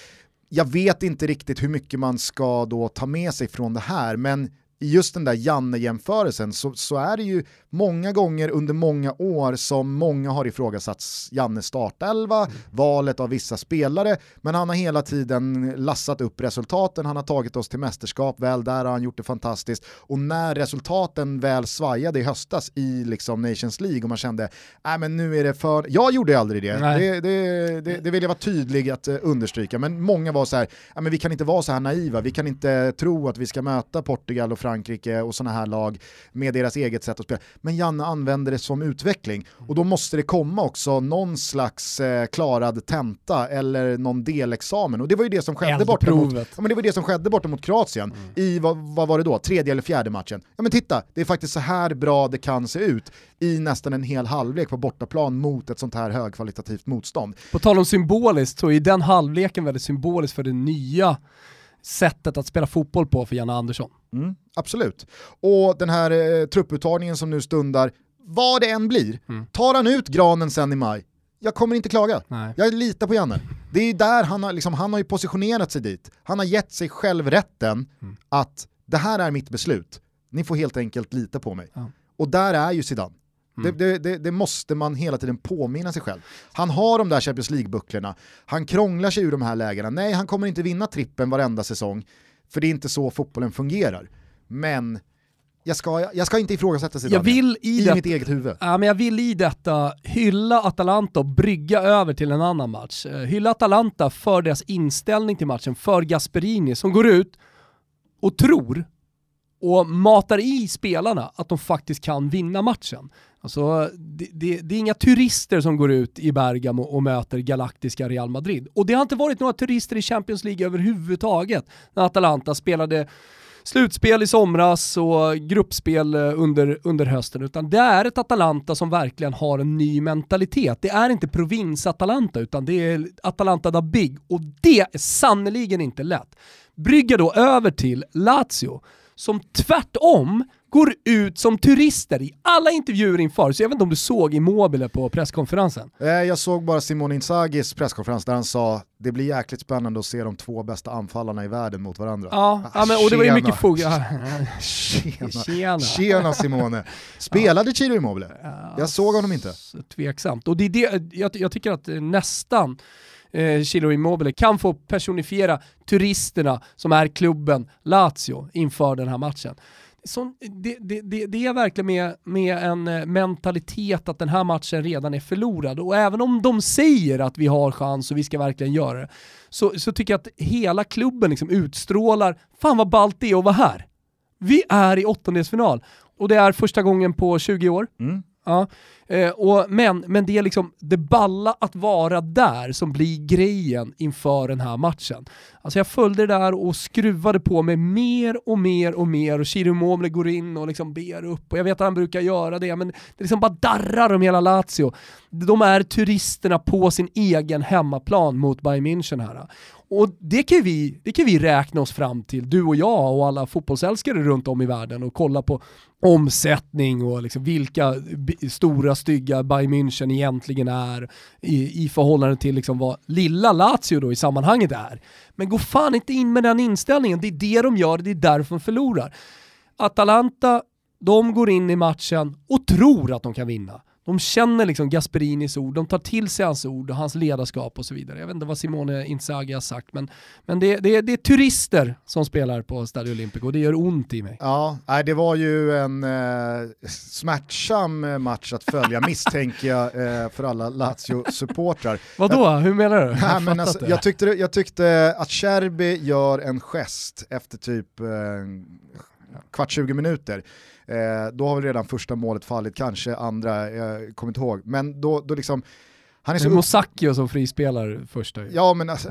jag vet inte riktigt hur mycket man ska då ta med sig från det här, men i just den där Janne-jämförelsen så, så är det ju många gånger under många år som många har ifrågasatt Jannes startelva, mm. valet av vissa spelare, men han har hela tiden lassat upp resultaten, han har tagit oss till mästerskap, väl där har han gjort det fantastiskt, och när resultaten väl svajade i höstas i liksom Nations League och man kände, nej men nu är det för, jag gjorde aldrig det, det, det, det, det, vill jag vara tydlig att uh, understryka, men många var så här, men vi kan inte vara så här naiva, vi kan inte tro att vi ska möta Portugal och Frankrike och sådana här lag med deras eget sätt att spela. Men Janne använder det som utveckling och då måste det komma också någon slags eh, klarad tenta eller någon delexamen och det var ju det som skedde borta mot, ja, men det var det som skedde borta mot Kroatien mm. i, vad, vad var det då, tredje eller fjärde matchen. Ja men titta, det är faktiskt så här bra det kan se ut i nästan en hel halvlek på bortaplan mot ett sånt här högkvalitativt motstånd. På tal om symboliskt så är den halvleken väldigt symbolisk för det nya sättet att spela fotboll på för Janne Andersson. Mm, absolut. Och den här eh, trupputtagningen som nu stundar, vad det än blir, mm. tar han ut granen sen i maj, jag kommer inte klaga. Nej. Jag litar på Janne. Det är där han har, liksom, han har ju positionerat sig dit. Han har gett sig själv rätten mm. att det här är mitt beslut. Ni får helt enkelt lita på mig. Ja. Och där är ju Zidane. Mm. Det, det, det, måste man hela tiden påminna sig själv. Han har de där Champions League-bucklorna, han krånglar sig ur de här lägena. Nej, han kommer inte vinna trippen varenda säsong, för det är inte så fotbollen fungerar. Men jag ska, jag ska inte ifrågasätta sig jag vill i, i det, mitt eget huvud. Ja, men jag vill i detta hylla Atalanta och brygga över till en annan match. Eh, hylla Atalanta för deras inställning till matchen, för Gasperini som går ut och tror och matar i spelarna att de faktiskt kan vinna matchen. Alltså, det, det, det, är inga turister som går ut i Bergamo och möter galaktiska Real Madrid. Och det har inte varit några turister i Champions League överhuvudtaget när Atalanta spelade slutspel i somras och gruppspel eh, under, under hösten, utan det är ett Atalanta som verkligen har en ny mentalitet. Det är inte provins-Atalanta, utan det är Atalanta da Big och det är sannerligen inte lätt. Brygga då över till Lazio, som tvärtom går ut som turister i alla intervjuer inför, så jag vet inte om du såg Immobile på presskonferensen? Eh, jag såg bara Simone Inzagis presskonferens där han sa det blir jäkligt spännande att se de två bästa anfallarna i världen mot varandra. Ja, ah, ja men, och det var ju mycket fog. Tjena. Tjena. Tjena Simone. Spelade Chiro Immobile? Jag såg honom inte. Tveksamt. Och det är det, jag, jag tycker att nästan eh, Chilo Immobile kan få personifiera turisterna som är klubben Lazio inför den här matchen. Så det, det, det, det, är verkligen med, med en eh, mentalitet att den här matchen redan är förlorad och även om de säger att vi har chans och vi ska verkligen göra det så, så tycker jag att hela klubben liksom utstrålar, fan vad ballt det är att vara här. Vi är i åttondelsfinal och det är första gången på 20 år. Mm. Ja. Eh, och, men, men det är liksom det balla att vara där som blir grejen inför den här matchen. Alltså jag följde det där och skruvade på mig mer och mer och mer och Shiru Momle går in och liksom ber upp och jag vet att han brukar göra det men det liksom bara darrar om hela Lazio. De är turisterna på sin egen hemmaplan mot Bayern München här. Och det kan, vi, det kan vi räkna oss fram till, du och jag och alla fotbollsälskare runt om i världen och kolla på omsättning och liksom vilka stora stygga Bayern München egentligen är i, i förhållande till liksom vad lilla Lazio då i sammanhanget är. Men gå fan inte in med den inställningen, det är det de gör, det är därför de förlorar. Atalanta, de går in i matchen och tror att de kan vinna de känner liksom Gasperinis ord, de tar till sig hans ord och hans ledarskap och så vidare. Jag vet inte vad Simone Inzaghi har sagt, men, men det, det, det är turister som spelar på Stadio Olimpico och det gör ont i mig. Ja, nej, det var ju en eh, smärtsam match att följa misstänker jag eh, för alla Lazio-supportrar. Vadå, hur menar du? Nej, men alltså, jag, tyckte, jag tyckte att Cherby gör en gest efter typ eh, kvart 20 minuter. Eh, då har väl redan första målet fallit, kanske andra, jag kommer inte ihåg. Men då, då liksom, han är så Mosakio som frispelar första. Ja men alltså,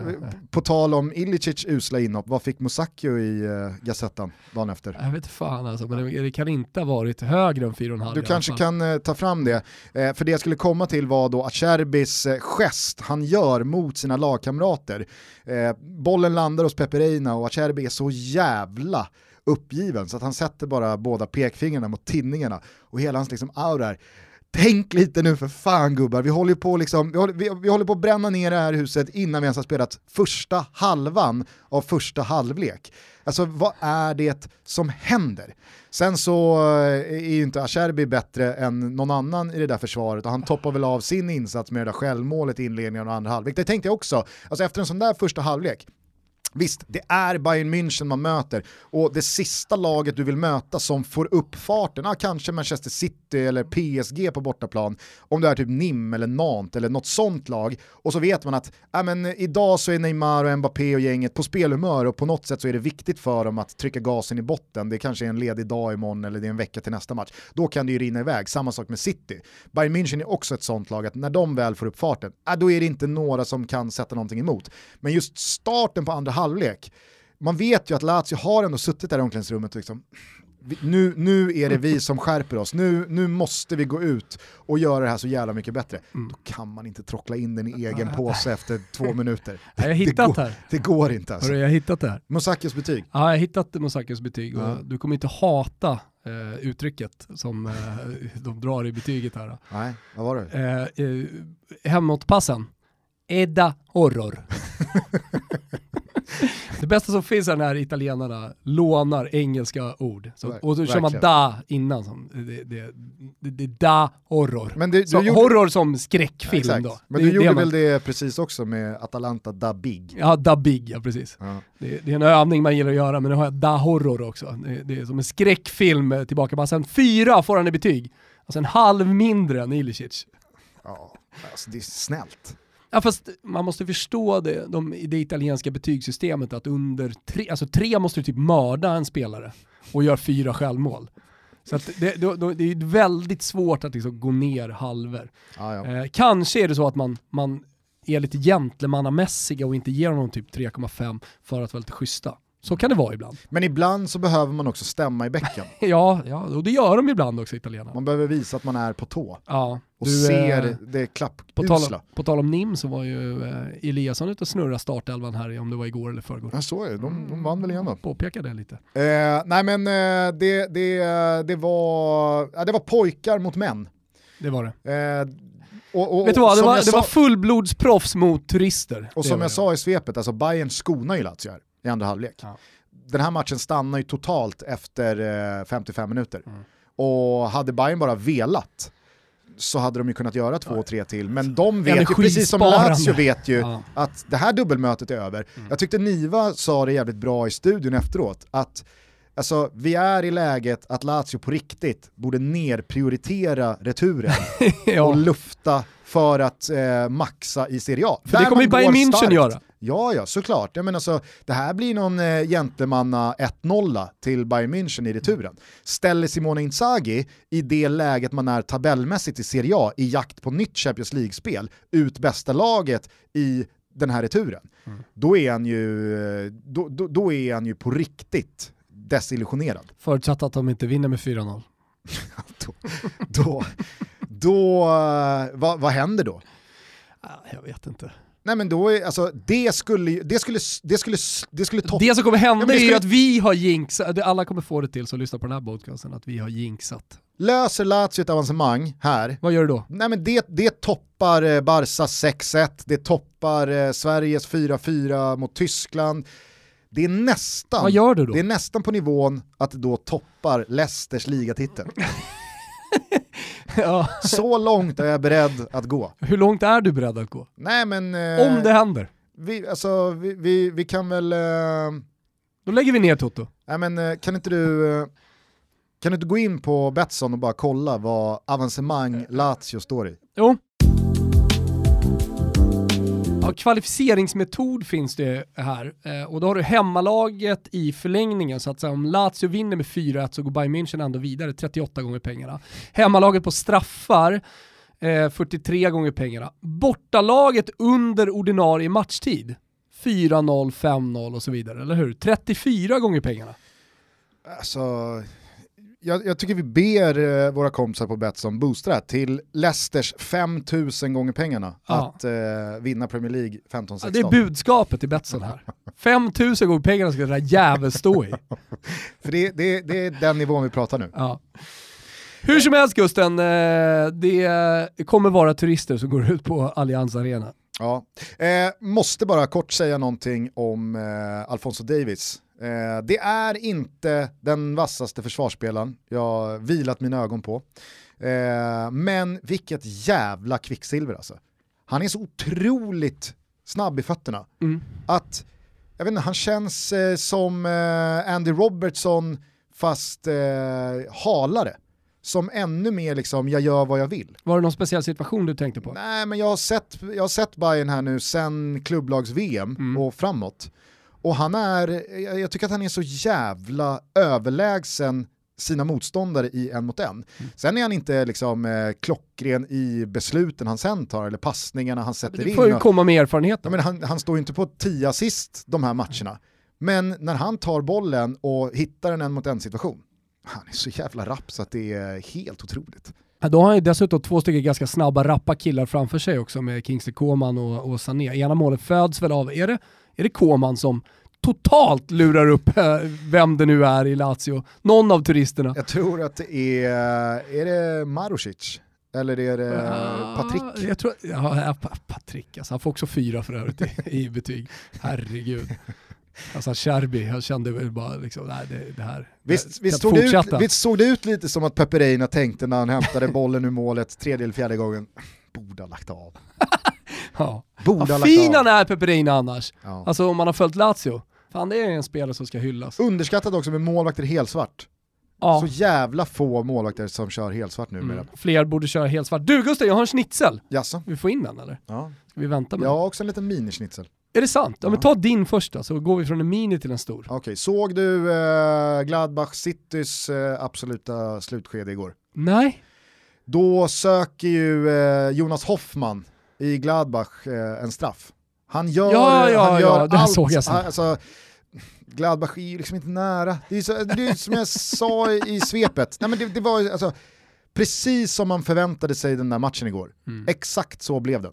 på tal om Ilicic usla inhopp, vad fick Mosakio i uh, Gazettan dagen efter? Jag vet fan alltså, men det, det kan inte ha varit högre än 4,5 Du kanske kan uh, ta fram det. Uh, för det jag skulle komma till var då Acerbis uh, gest han gör mot sina lagkamrater. bollen landar hos Peperina och Acerbi är så jävla uppgiven så att han sätter bara båda pekfingrarna mot tinningarna och hela hans liksom aura är Tänk lite nu för fan gubbar, vi håller, på liksom, vi, håller, vi, vi håller på att bränna ner det här huset innan vi ens har spelat första halvan av första halvlek. Alltså vad är det som händer? Sen så eh, är ju inte Acerbi bättre än någon annan i det där försvaret och han toppar väl av sin insats med det där självmålet i inledningen av andra halvlek. Det tänkte jag också, alltså efter en sån där första halvlek, Visst, det är Bayern München man möter och det sista laget du vill möta som får upp farten, ja, kanske Manchester City eller PSG på bortaplan, om det är typ NIM eller Nantes eller något sånt lag, och så vet man att ja, men, idag så är Neymar och Mbappé och gänget på spelhumör och på något sätt så är det viktigt för dem att trycka gasen i botten, det kanske är en ledig dag imorgon eller det är en vecka till nästa match, då kan det ju rinna iväg, samma sak med City. Bayern München är också ett sånt lag att när de väl får upp farten, ja, då är det inte några som kan sätta någonting emot. Men just starten på andra halvlek, man vet ju att Lazio har ändå suttit där i omklädningsrummet och liksom, nu, nu är det vi som skärper oss, nu, nu måste vi gå ut och göra det här så jävla mycket bättre. Mm. Då kan man inte trockla in den i egen påse efter två minuter. Jag har hittat det, går, det går inte alltså. jag har hittat det här. Mosakios betyg? Ja, jag har hittat Mosakios betyg och ja. du kommer inte hata eh, uttrycket som eh, de drar i betyget här. Nej, vad var det? Eh, eh, hemåtpassen. Edda horror. det bästa som finns är när italienarna lånar engelska ord. Så, och så kör man da innan. Som, det, det, det, det da horror. Men det, så, gjorde... Horror som skräckfilm ja, då. Men du gjorde man... väl det precis också med Atalanta da Big? Ja, da Big, ja precis. Ja. Det, är en övning man gillar att göra, men nu har jag da horror också. Det, är som en skräckfilm tillbaka. Bara sen fyra får han i betyg. Alltså en halv mindre än Ilicic. Ja, alltså det är snällt. Ja fast man måste förstå det, de, det italienska betygssystemet att under tre, alltså tre måste du typ mörda en spelare och göra fyra självmål. Så det, då, då, det är väldigt svårt att liksom gå ner halver. Ah, ja. eh, kanske är det så att man, man är lite gentlemannamässiga och inte ger honom typ 3,5 för att vara lite schyssta. Så kan det vara ibland. Men ibland så behöver man också stämma i bäcken. ja, ja, och det gör de ibland också italienarna. Man behöver visa att man är på tå. Ja, och du, ser eh, det klappusla. På tal, på tal om NIM så var ju eh, Eliasson ute och snurra startelvan här, om det var igår eller förrgår. Ja så är det, de, de vann väl igen då. Påpeka det lite. Eh, nej men eh, det, det, det, var, ja, det var pojkar mot män. Det var det. Eh, och, och, Vet du vad, det var, det var fullblodsproffs mot turister. Och som jag sa i svepet, alltså Bayern skonar ju Lazio här i andra halvlek. Ja. Den här matchen stannar ju totalt efter 55 eh, minuter. Mm. Och hade Bayern bara velat så hade de ju kunnat göra två, tre till. Men de vet ju, precis som Lazio vet ju, ja. att det här dubbelmötet är över. Mm. Jag tyckte Niva sa det jävligt bra i studion efteråt, att Alltså, vi är i läget att Lazio på riktigt borde nerprioritera returen ja. och lufta för att eh, maxa i Serie A. För det kommer ju Bayern München göra. Ja, ja, såklart. Jag menar, så, det här blir någon eh, gentlemanna 1-0 till Bayern München i returen. Ställer Simone Inzaghi i det läget man är tabellmässigt i Serie A i jakt på nytt Champions League-spel ut bästa laget i den här returen, mm. då, är han ju, eh, då, då, då är han ju på riktigt desillusionerad. Förutsatt att de inte vinner med 4-0. då, då, då uh, vad, vad händer då? Jag vet inte. Nej men då, är, alltså, det skulle, det skulle, det skulle, det skulle toppa. Det som kommer hända ja, skulle... är att vi har jinxat, alla kommer få det till som lyssnar på den här podcasten, att vi har jinxat. Löser Lazio ett avancemang här, vad gör du då? Nej men det, det toppar eh, Barsas 6-1, det toppar eh, Sveriges 4-4 mot Tyskland, det är nästan, Vad gör du då? Det är nästan på nivån att det då toppar Leicesters ligatitel. Ja. Så långt är jag beredd att gå. Hur långt är du beredd att gå? Nej men... Eh, Om det händer, vi, alltså, vi, vi, vi kan väl... Eh, då lägger vi ner Toto. nej men eh, kan inte du... Eh, kan du inte gå in på Betsson och bara kolla vad avancemang Lazio står i? Jo. Ja, kvalificeringsmetod finns det här eh, och då har du hemmalaget i förlängningen så att säga, om Lazio vinner med 4-1 så går Bayern München ändå vidare 38 gånger pengarna. Hemmalaget på straffar eh, 43 gånger pengarna. Bortalaget under ordinarie matchtid 4-0, 5-0 och så vidare, eller hur? 34 gånger pengarna. Alltså, jag, jag tycker vi ber eh, våra kompisar på Betsson här till Leicesters 5000 gånger pengarna Ja. att eh, vinna Premier League 15-16. Ja, det är budskapet i Betsson här. 5000 gånger pengarna ska det där jäveln stå i. För det, det, det är den nivån vi pratar nu. Ja. Hur som helst Gusten, eh, det kommer vara turister som går ut på Allianz Arena. Ja. Eh, måste bara kort säga någonting om eh, Alfonso Davis. Eh, det är inte den vassaste försvarsspelaren jag vilat mina ögon på. Eh, men vilket jävla kvicksilver alltså. Han är så otroligt snabb i fötterna. Mm. Att, jag vet inte, han känns eh, som eh, Andy Robertson fast eh, halare. Som ännu mer liksom, jag gör vad jag vill. Var det någon speciell situation du tänkte på? Nej men jag har sett, jag har sett Bayern här nu sen klubblags-VM Mm. och framåt. Och han är, jag, tycker att han är så jävla överlägsen sina motståndare i en mot en. Mm. Sen är han inte liksom eh, klockren i besluten han sen tar eller passningarna han sätter Det in. får ju och- komma med erfarenheten. Ja, men han, han står ju inte på 10 assist de här matcherna. Men när han tar bollen och hittar en en mot en situation, han är så jävla rapp så att det är helt otroligt. Ja, Då har han ju dessutom två stycken ganska snabba, rappa killar framför sig också med Kingsley Coman och, och Sané. Ena målet föds väl av, är det, är det Coman som totalt lurar upp eh, vem det nu är i Lazio? Någon av turisterna. Jag tror att det är, är det Marusic? Eller är det Ah, Patrik? Jag tror, ja, Pa- Patrik, alltså, han får också fyra för övrigt i, i betyg. Herregud. Alltså Cherby, jag kände väl bara liksom, nej det, det här, Visst, visst, såg det ut, visst såg det ut lite som att Peperina tänkte när han hämtade bollen ur målet tredje eller fjärde gången? Borde ha lagt av. Ja. Borde Vad lagt fin han är Peperina annars. Ja. Alltså om man har följt Lazio. Fan det är en spelare som ska hyllas. Underskattat också med målvakter helsvart. Ja. Så jävla få målvakter som kör helsvart numera. Mm. Fler borde köra helt svart. Du Gustav, jag har en schnitzel. Jaså? Vi får in den eller? Ja. Ska vi vänta med Jag har också en liten minischnitzel. Är det sant? Ja, men Ja. ta din först då, så går vi från en mini till en stor. Okej, såg du eh, Gladbach Citys eh, absoluta slutskede igår? Nej? Då söker ju eh, Jonas Hoffman i Gladbach eh, en straff. Han gör, Ja, ja, han gör ja, allt. såg jag sen. Alltså, Gladbach är ju liksom inte nära. Det är, så, det är som jag sa i, svepet. Nej, men det, det var alltså, precis som man förväntade sig den där matchen igår. Mm. Exakt så blev den.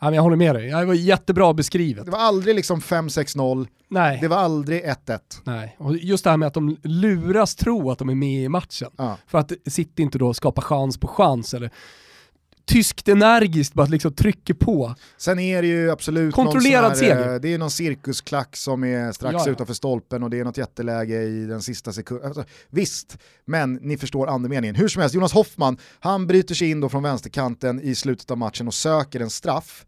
Ja, men jag håller med dig, det var jättebra beskrivet. Det var aldrig liksom 5-6-0, Nej. det var aldrig 1-1. Nej. Och just det här med att de luras tro att de är med i matchen. Ja. För att City inte då skapar chans på chans eller tyskt energiskt bara liksom trycker på. Sen är det ju absolut Kontrollerad någon här, seger. eh, det är någon cirkusklack som är strax Ja, ja. utanför stolpen och det är något jätteläge i den sista sekunden. Alltså, visst, men ni förstår andemeningen. Hur som helst, Jonas Hoffman, han bryter sig in då från vänsterkanten i slutet av matchen och söker en straff.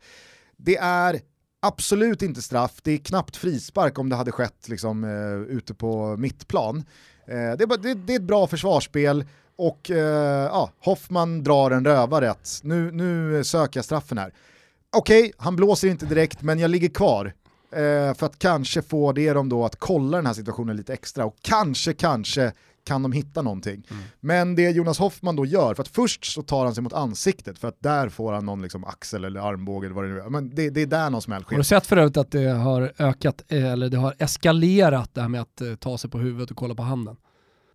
Det är absolut inte straff, det är knappt frispark om det hade skett liksom, eh, ute på mittplan. Eh, det, är bara, det, det är ett bra försvarsspel och eh, ja, Hoffman drar en rövarrätt. Nu, nu söker jag straffen här. Okej, han blåser inte direkt men jag ligger kvar. Eh, för att kanske få det dem då att kolla den här situationen lite extra och kanske, kanske kan de hitta någonting. Men det Jonas Hoffman då gör, för att först så tar han sig mot ansiktet för att där får han någon liksom axel eller armbåge eller vad det nu är. Men det, det är där någon smäll Har du sker. sett för övrigt att det har ökat, eh, eller det har eskalerat det här med att eh, ta sig på huvudet och kolla på handen?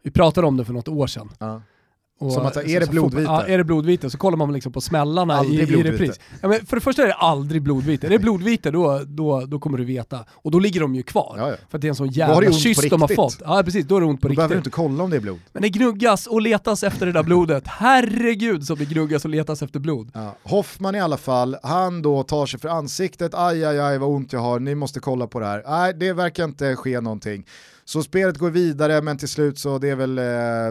Vi pratade om det för något år sedan. Ja. Och, Som att, så- är det så- blodvite? Ja, är det blodvite så kollar man liksom på smällarna i, Aldrig i blodvite. repris. Ja, men för det första är det aldrig blodvite. Är det blodvite då, då, då kommer du veta. Och då ligger de ju kvar. Ja, ja. För att det är en sån Då jävla kyss de har riktigt. fått. Ja precis, då är det ont på Då behöver du riktigt. inte kolla om det är blod. Men det gnuggas och letas efter det där blodet. Herregud som det gnuggas och letas efter blod. Ja. Hoffman i alla fall, han då tar sig för ansiktet, aj aj aj vad ont jag har, ni måste kolla på det här. Nej, det verkar inte ske någonting. Så spelet går vidare men till slut så det är väl eh,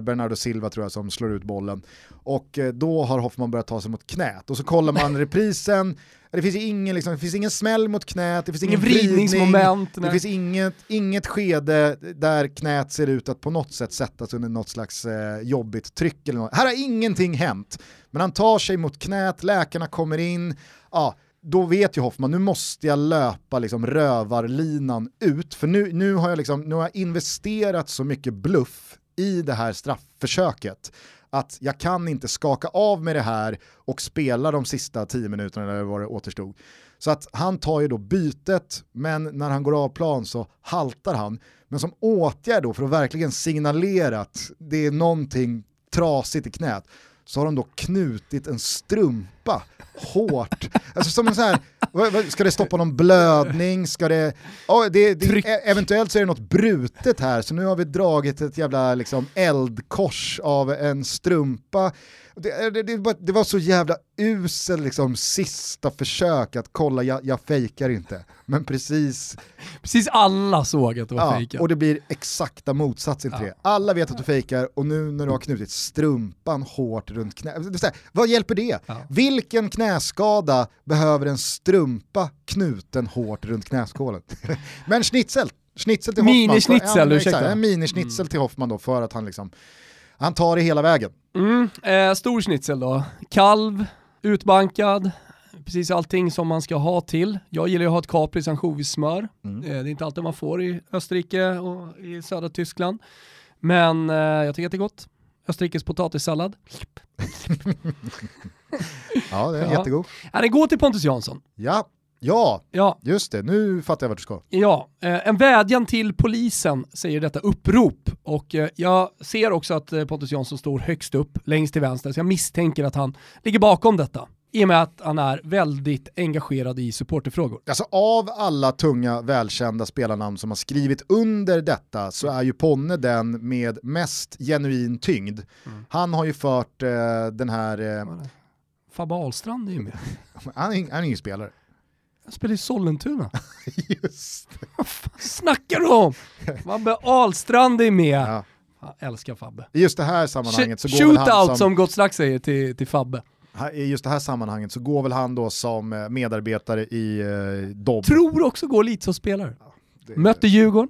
Bernardo Silva tror jag som slår ut bollen. Och eh, då har Hoffman börjat ta sig mot knät och så kollar man reprisen, det finns, ingen, liksom, det finns ingen smäll mot knät, det finns ingen, Ingen vridningsmoment, det nej. finns inget, inget skede där knät ser ut att på något sätt sättas under något slags eh, jobbigt tryck. Eller något. Här har ingenting hänt, men han tar sig mot knät, läkarna kommer in, ja, då vet ju Hoffman, nu måste jag löpa liksom rövarlinan ut, för nu, nu, har jag liksom, nu har jag investerat så mycket bluff i det här straffförsöket att jag kan inte skaka av med det här och spela de sista tio minuterna eller vad det återstod. Så att han tar ju då bytet, men när han går av plan så haltar han. Men som åtgärd då för att verkligen signalera att det är någonting trasigt i knät så har de då knutit en strumpa hårt. Alltså som en sån här, ska det stoppa någon blödning? Ska det, ja, det, det, e- eventuellt så är det något brutet här, så nu har vi dragit ett jävla liksom, eldkors av en strumpa. Det, det, det, var, det var så jävla usel liksom, sista försök att kolla, jag, jag fejkar inte. Men precis, Precis alla såg att det var ja, fejkat. och det blir exakta motsatsen till Ja. det. Alla vet att du fejkar och nu när du har knutit strumpan hårt runt knät, det vad hjälper det? Ja. Vilken knäskada behöver en strumpa knuten hårt runt knäskålen? Men schnitzel, schnitzel till Hoffman. Minischnitzel, ja, ursäkta. En minischnitzel till Hoffman då för att han liksom, han tar det hela vägen. Mm, eh, stor schnitzel då. Kalv, utbankad, precis allting som man ska ha till. Jag gillar ju att ha ett kapris ansjovissmör. Mm. Eh, det är inte alltid man får i Österrike och i södra Tyskland. Men eh, jag tycker att det är gott. Österrikes potatissallad. Ja, det är Ja. jättegod. Ja, den går till Pontus Jansson. Ja, ja, Ja, just det, nu fattar jag vart du ska. Ja, eh, en vädjan till polisen säger detta upprop och eh, jag ser också att eh, Pontus Jansson står högst upp, längst till vänster, så jag misstänker att han ligger bakom detta. I och med att han är väldigt engagerad i supporterfrågor. Alltså av alla tunga välkända spelarnamn som har skrivit under detta så är ju Ponne den med mest genuin tyngd. Han har ju fört eh, den här, eh, Fabbe Ahlstrand är ju med. han, är, han är ingen spelare. Han spelar i Sollentuna. Just det. Vad fan snackar du om? Fabbe Ahlstrand är med. Ja. Jag älskar Fabbe. I just det här sammanhanget så går väl han som, som Gott Snack säger till, till Fabbe. i just det här sammanhanget så går väl han då som eh, medarbetare i eh, Dobb. Tror också går lite som spelare. Det- Mötte Djurgården.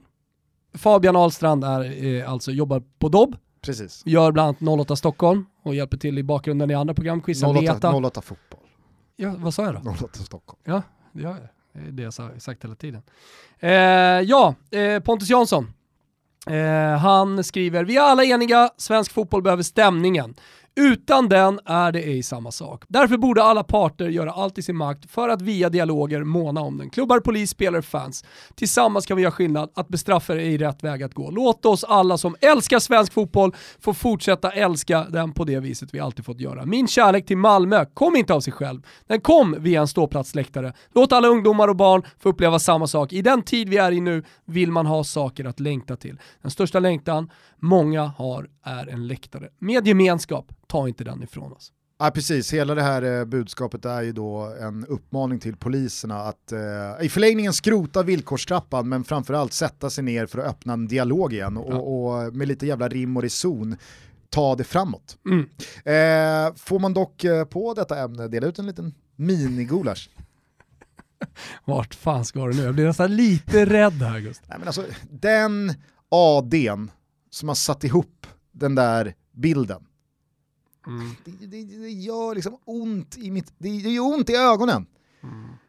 Fabian Ahlstrand är, eh, alltså jobbar på Dobb. Precis. Gör bland annat 08 Stockholm och hjälper till i bakgrunden i andra program. Quizar 08, Veta. 08 fotboll. Ja, vad sa jag då? 08 Stockholm. Ja, det gör jag. Det är det jag har sagt hela tiden. Eh, ja, eh, Pontus Jansson. Eh, han skriver, vi är alla eniga, svensk fotboll behöver stämningen. Utan den är det ej samma sak. Därför borde alla parter göra allt i sin makt för att via dialoger måna om den. Klubbar, polis, spelare, fans. Tillsammans kan vi göra skillnad. Att bestraffa är i rätt väg att gå. Låt oss alla som älskar svensk fotboll få fortsätta älska den på det viset vi alltid fått göra. Min kärlek till Malmö kom inte av sig själv. Den kom via en ståplatsläktare. Låt alla ungdomar och barn få uppleva samma sak. I den tid vi är i nu vill man ha saker att längta till. Den största längtan många har är en läktare. Med gemenskap, ta inte den ifrån oss. Ja precis, hela det här eh, budskapet är ju då en uppmaning till poliserna att eh, i förlängningen skrota villkorstrappan men framförallt sätta sig ner för att öppna en dialog igen och, Ja. och med lite jävla rim och reson ta det framåt. Mm. Eh, får man dock eh, på detta ämne dela ut en liten minigulasch? Vart fan ska du nu? Jag blir nästan lite rädd här Gustav. Nej, men alltså, den ADn som har satt ihop den där bilden, det, det, det gör liksom ont i mitt, det gör ont i ögonen.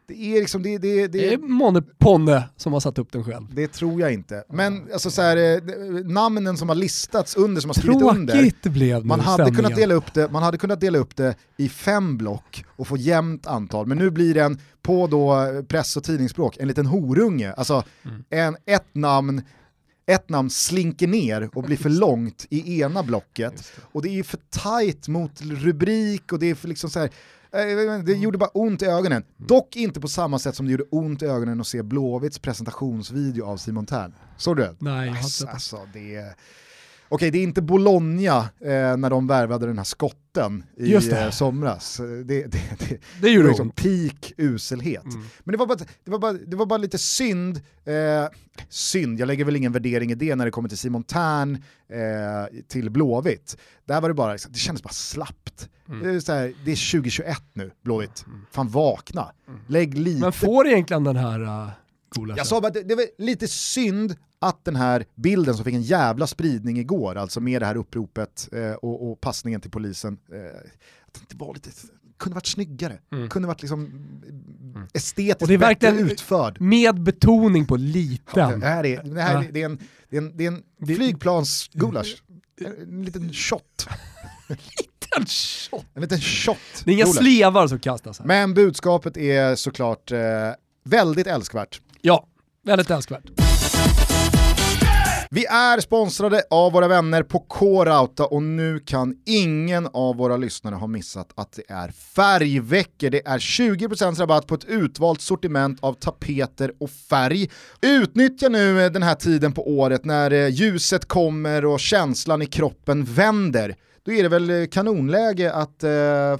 Det är liksom, det, det, det, Det är Månne Ponne som har satt upp den själv. Det tror jag inte. Men alltså så här, eh, namnen som har listats under, som har skrivit under, Tråkigt blev man hade, stämningen. kunnat dela upp det, man hade kunnat dela upp det i fem block och få jämnt antal, men nu blir det en, på då press och tidningsspråk, en liten horunge. Alltså Mm. en, ett, namn, ett namn slinker ner och blir för långt i ena blocket och det är för tight mot rubrik och det är för liksom så här, eh, det gjorde bara ont i ögonen. Dock inte på samma sätt som det gjorde ont i ögonen att se Blåvitts presentationsvideo av Simon Tern. Såg du den? Nej, jag har inte det. alltså det är... Okej, det är inte Bologna eh, när de värvade den här skotten i Just det. eh, somras. Det, det, det, Det det gjorde liksom peak uselhet. Mm. Men det var, bara, det, var bara, det var bara lite synd, eh, synd, jag lägger väl ingen värdering i det när det kommer till Simon Tern eh, till Blåvitt. Där var det bara, det kändes bara slappt. Mm. Det, är här, det är 2021 nu, Blåvitt. Fan vakna. Lägg lite Men får egentligen den här uh, coola jag sa bara att det, det var lite synd att den här bilden som fick en jävla spridning igår, alltså med det här uppropet eh, och, och passningen till polisen, eh, att det var lite, kunde varit snyggare, Mm. kunde varit liksom estetiskt Och det är verkligen- utförd. Med betoning på Det liten. här är, det här är, det är en, det är en, det är en Det- flygplansgulasch. En liten shot. Liten shot. En liten shot. Det är inga gulasch. slevar som kastas här. Men budskapet är såklart eh, väldigt älskvärt. Ja, väldigt älskvärt. Vi är sponsrade av våra vänner på K-Rauta och nu kan ingen av våra lyssnare ha missat att det är färgveckor. Det är 20% rabatt på ett utvalt sortiment av tapeter och färg. Utnyttja nu eh, den här tiden på året när eh, ljuset kommer och känslan i kroppen vänder. Då är det väl eh, kanonläge att eh,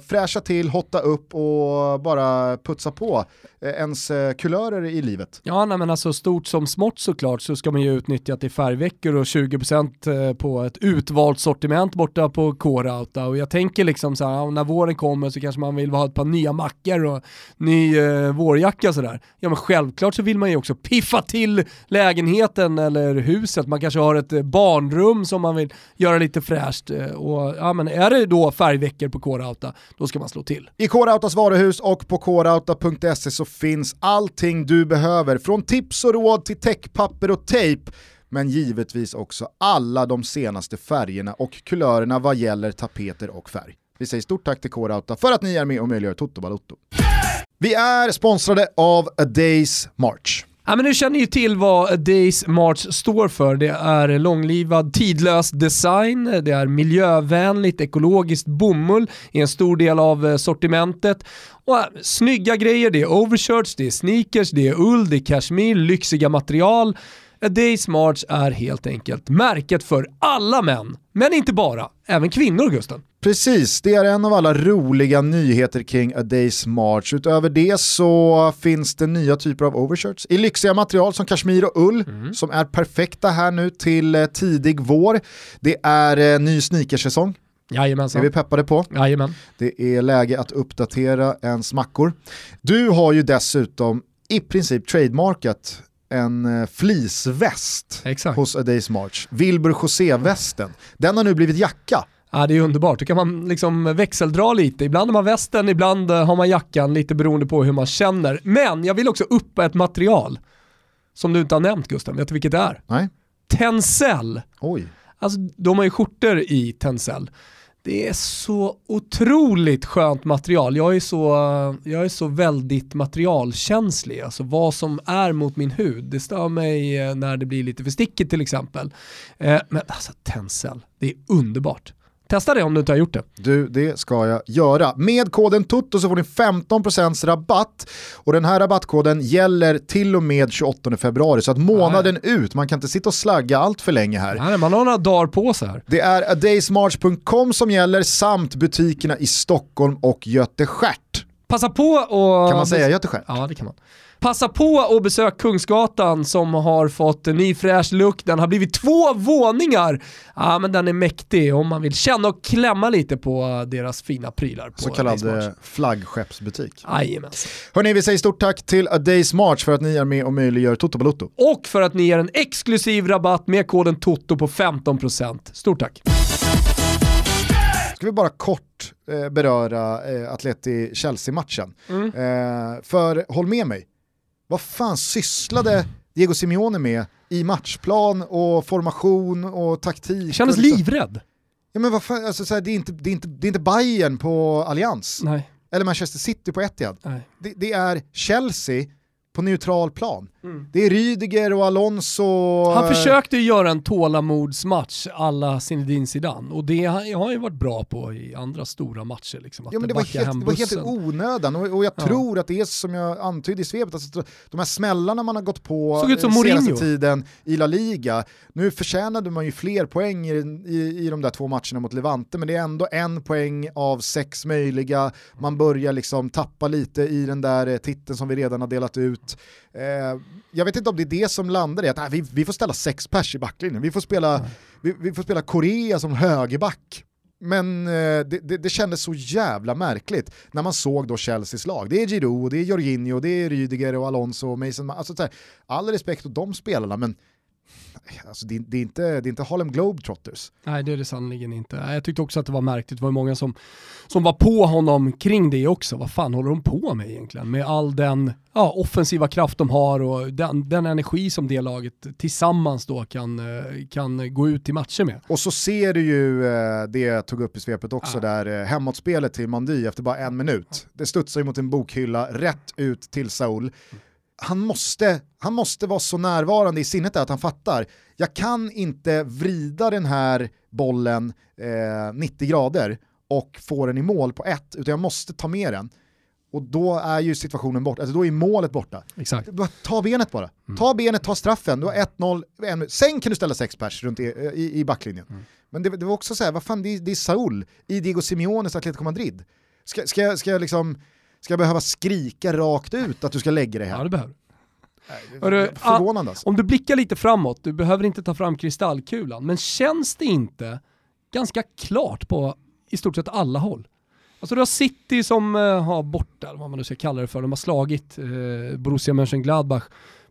fräscha till, hotta upp och bara putsa på eh, ens eh, kulörer i livet. Ja, nej, men alltså stort som smått såklart så ska man ju utnyttja att det är färgveckor och 20% eh, på ett utvalt sortiment borta på K-Rauta. Och jag tänker liksom så här, när våren kommer så kanske man vill ha ett par nya mackor och ny eh, vårjacka sådär. Ja men självklart så vill man ju också piffa till lägenheten eller huset. Man kanske har ett eh, barnrum som man vill göra lite fräscht. Och ja men är det då färgveckor på K-Rauta, då ska man slå till. I K-Rautas varuhus och på krauta.se så finns allting du behöver, från tips och råd till täckpapper och tejp, men givetvis också alla de senaste färgerna och kulörerna vad gäller tapeter och färg. Vi säger stort tack till K-Rauta för att ni är med och möjliggör Toto Balotto. Vi är sponsrade av A Days March. Ja, men du känner ju till vad A Days March står för. Det är långlivad, tidlös design, det är miljövänligt, ekologiskt bomull i en stor del av eh, sortimentet. Och äh, snygga grejer, det är overshirts, det är sneakers, det är ull, det är kashmir, lyxiga material. A Days March är helt enkelt märket för alla män, men inte bara, även kvinnor Gusten. Precis, det är en av alla roliga nyheter kring A Days March. Utöver det så finns det nya typer av overshirts i lyxiga material som kashmir och ull som är perfekta här nu till eh, tidig vår. Det är eh, ny sneakersäsong, det är vi Jajamensan. peppade på. Jajamän. Det är läge att uppdatera ens mackor. Du har ju dessutom i princip trademarkat en eh, fleeceväst Exakt. hos A Days March. Wilbur José-västen. Den har nu blivit jacka. Ja det är underbart, då kan man liksom växeldra lite. Ibland har man västen, ibland eh, har man jackan, lite beroende på hur man känner. Men jag vill också uppa ett material som du inte har nämnt Gustav, vet du vilket det är? Nej, Tencel. oj. Alltså de har ju skjortor i Tencel. Det är så otroligt skönt material. Jag är så, jag är så väldigt materialkänslig. Alltså vad som är mot min hud. Det stör mig eh, när det blir lite för stickigt till exempel. Eh, Men alltså Tencel, det är underbart. Testa det om du inte har gjort det. Du, det ska jag göra. Med koden TOTO så får ni 15% rabatt och den här rabattkoden gäller till och med 28 februari så att månaden ut, man kan inte sitta och slagga allt för länge här. Nej, man har några dagar på sig här. Det är adaysmarch.com som gäller samt butikerna i Stockholm och Göteskärt. Passa på och... Kan man säga Göteskärt? Ja, det kan man. Passa på och besök Kungsgatan som har fått en ny fräsch look. Den har blivit två våningar. Ja, men den är mäktig om man vill känna och klämma lite på deras fina prylar. På Så kallad eh, flaggskeppsbutik. Jajamensan. Hörni, vi säger stort tack till A Days March för att ni är med och möjliggör Toto Balotto. Och för att ni ger en exklusiv rabatt med koden TOTO på 15%. Stort tack. Ska vi bara kort eh, beröra eh, Atleti-Chelsea-matchen. Mm. Eh, för håll med mig, vad fan sysslade Diego Simeone med i matchplan och formation och taktik? Kändes och livrädd. Ja, men vad fan, alltså, så här, det, är inte, det, är inte, det är inte Bayern på Allians, Nej, eller Manchester City på Etihad. Det, det är Chelsea på neutral plan. Det är Rydiger och Alonso. Han eh, försökte ju göra en tålamodsmatch alla Zinedine Zidane och det har han ju varit bra på i andra stora matcher. Liksom, Ja men det var, helt, det var helt onödan och, och jag Ja. tror att det är som jag antydde i svepet, alltså, de här smällarna man har gått på Såg ut som senaste Mourinho. tiden i La Liga, nu förtjänade man ju fler poäng i, i, i de där två matcherna mot Levante, men det är ändå en poäng av sex möjliga, man börjar liksom tappa lite i den där eh, titeln som vi redan har delat ut. Eh, jag vet inte om det är det som landar i att nej, vi, vi får ställa sex pers i backlinjen, vi får spela, vi, vi får spela Korea som högerback. Men eh, det, det, det kändes så jävla märkligt när man såg då Chelseas lag. Det är Giroud, det är Jorginho, det är Rydiger och Alonso och Mason. Alltså, så här, all respekt åt de spelarna men alltså, det, det, är inte, det är inte Harlem Globetrotters. Nej det är det sannerligen inte. Jag tyckte också att det var märkligt, det var många som, som var på honom kring det också. Vad fan håller de på med egentligen? Med all den ja, offensiva kraft de har och den, den energi som det laget tillsammans då kan, eh, kan gå ut i matcher med. Och så ser du ju eh, det jag tog upp i svepet också Ja. där, eh, hemåtspelet till Mandy efter bara en minut. Det studsar ju mot en bokhylla rätt ut till Saul. Han måste, han måste vara så närvarande i sinnet att han fattar, jag kan inte vrida den här bollen eh, 90 grader och få den i mål på ett, utan jag måste ta med den. Och då är ju situationen borta, alltså då är målet borta. Exakt. Ta benet bara. Ta benet, ta straffen, du har 1-0, en- sen kan du ställa sex pers runt i, i, i backlinjen. Men det, det var också så här, vad fan det är, det är Saul i Diego Simeones Atletico Madrid. Ska, ska, ska, jag liksom, ska jag behöva skrika rakt ut att du ska lägga dig Ja här? det behöver Nej, Hörru, Förvånande alltså. Om du blickar lite framåt, du behöver inte ta fram kristallkulan, men känns det inte ganska klart på i stort sett alla håll? Alltså du har City som eh, har borta, vad man nu ska kalla det för, de har slagit eh, Borussia Mönchengladbach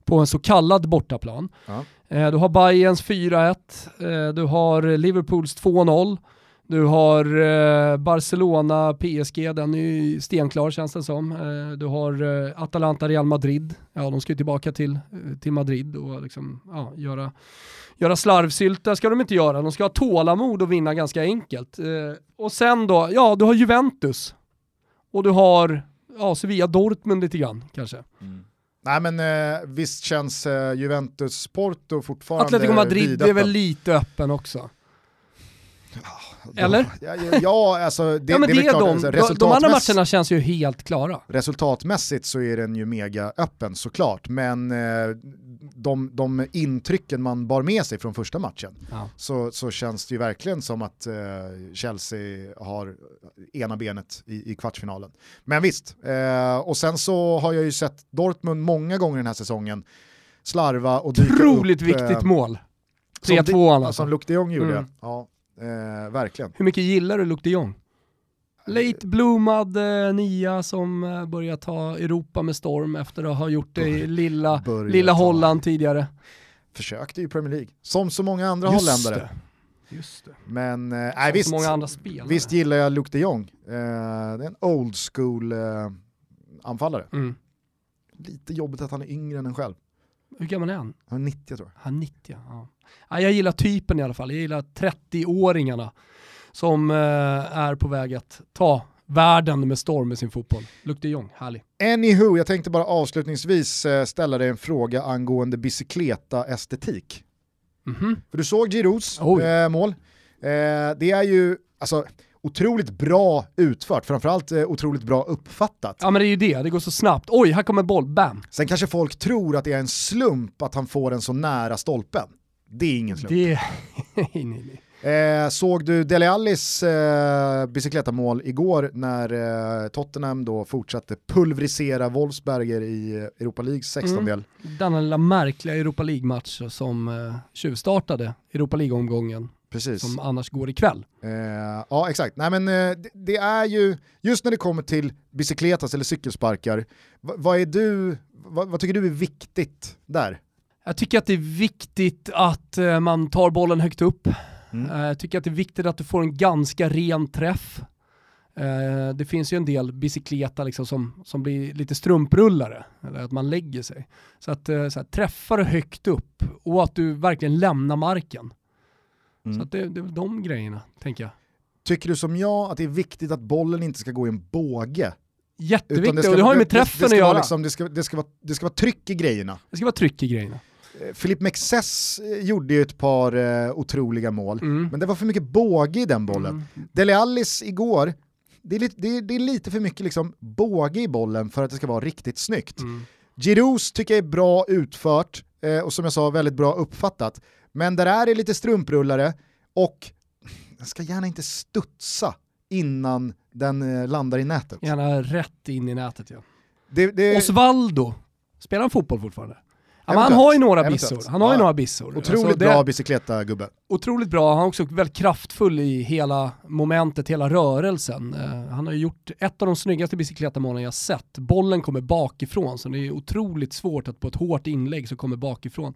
på en så kallad bortaplan. Ja. Eh, du har Bayerns 4-1, eh, du har Liverpools 2-0, du har eh, Barcelona, PSG, den är ju stenklar känns det som. Eh, du har eh, Atalanta, Real Madrid, ja de ska ju tillbaka till, eh, till Madrid och liksom, ja, göra, göra slarvsylta ska de inte göra, de ska ha tålamod och vinna ganska enkelt. Eh, och sen då, ja du har Juventus och du har ja, Sevilla Dortmund lite grann kanske. Nej men eh, visst känns eh, Juventus Porto fortfarande Atletico Madrid vidöppen. är väl lite öppen också. Eller? Ja, ja, alltså det, ja men det det är klart, de, alltså, de, andra matcherna känns ju helt klara. Resultatmässigt så är den ju mega öppen såklart, men eh, de, de intrycken man bar med sig från första matchen Ja. så, så känns det ju verkligen som att eh, Chelsea har ena benet i, i kvartsfinalen. Men visst, eh, och sen så har jag ju sett Dortmund många gånger den här säsongen slarva och dyka Otroligt upp, viktigt eh, mål. som 3-2 di- alltså. Som Luke de Jong gjorde, Mm. ja. Eh, verkligen. Hur mycket gillar du Luke de Jong? Late bloomad eh, nia som eh, börjar ta Europa med storm efter att ha gjort det i lilla, Börjar lilla ta- Holland tidigare. Försökte i Premier League, som så många andra Just holländare. Just det. Men eh, nej, visst, så många andra spelare. visst gillar jag Luke de Jong. Eh, det är en old school eh, anfallare. Mm. Lite jobbigt att han är yngre än en själv. Hur gammal är han? Han är 90 tror jag. Han är 90 ja. ja. Jag gillar typen i alla fall. Jag gillar 30-åringarna som eh, är på väg att ta världen med storm med sin fotboll. Luke de Jong, härlig. Anywho, jag tänkte bara avslutningsvis eh, ställa dig en fråga angående bicykleta-estetik. Mhm. För du såg Giroux Oj. eh, mål. Eh, det är ju alltså, otroligt bra utfört, framförallt eh, otroligt bra uppfattat. Ja men det är ju det, det går så snabbt. Oj, här kommer boll, bam. Sen kanske folk tror att det är en slump att han får den så nära stolpen. Det är ingen slump. Det... nej, nej, nej. Eh, såg du Dele Allis eh, bicicletamål igår när eh, Tottenham då fortsatte pulverisera Wolfsberger i eh, Europa Leagues 16-del? Denna lilla märkliga Europa League-match som eh, tjuvstartade Europa League-omgången, Precis. som annars går ikväll. Eh, ja exakt, nej men eh, det, det är ju, just när det kommer till bicicletas eller cykelsparkar, va- vad är du, vad, vad tycker du är viktigt där? Jag tycker att det är viktigt att eh, man tar bollen högt upp. Mm. Eh, Jag tycker att det är viktigt att du får en ganska ren träff. Eh, Det finns ju en del bicykleta liksom som, som blir lite strumprullare, eller att man lägger sig. Så att eh, så här, träffa det högt upp och att du verkligen lämnar marken. Mm. Så att det, det är väl de grejerna, tänker jag. Tycker du som jag att det är viktigt att bollen inte ska gå i en båge Jätteviktigt, och det har ju med träffen det, det att ska göra. vara liksom, det, ska, det, ska vara, det ska vara tryck i grejerna. Det ska vara tryck i grejerna. Eh, Filip Mexes eh, gjorde ju ett par eh, otroliga mål, Mm. men det var för mycket båge i den bollen. Mm. Dele Allis igår, det är, lite, det, är, det är lite för mycket liksom båge i bollen för att det ska vara riktigt snyggt. Mm. Giroux tycker jag är bra utfört eh, och som jag sa väldigt bra uppfattat. Men där är det lite strumprullare och den ska gärna inte studsa innan den eh, landar i nätet. Gärna rätt in i nätet ja. Det, det, Osvaldo, spelar han fotboll fortfarande? Ja, han har ju några Eventuellt. bissor. Han har ju Ja. några bissor. otroligt Alltså, bra bicicleta-gubbe. Otroligt bra, han är också väldigt kraftfull i hela momentet, hela rörelsen. Eh, han har ju gjort ett av de snyggaste bicicletamålen jag sett. Bollen kommer bakifrån, så det är otroligt svårt att på ett hårt inlägg så kommer bakifrån.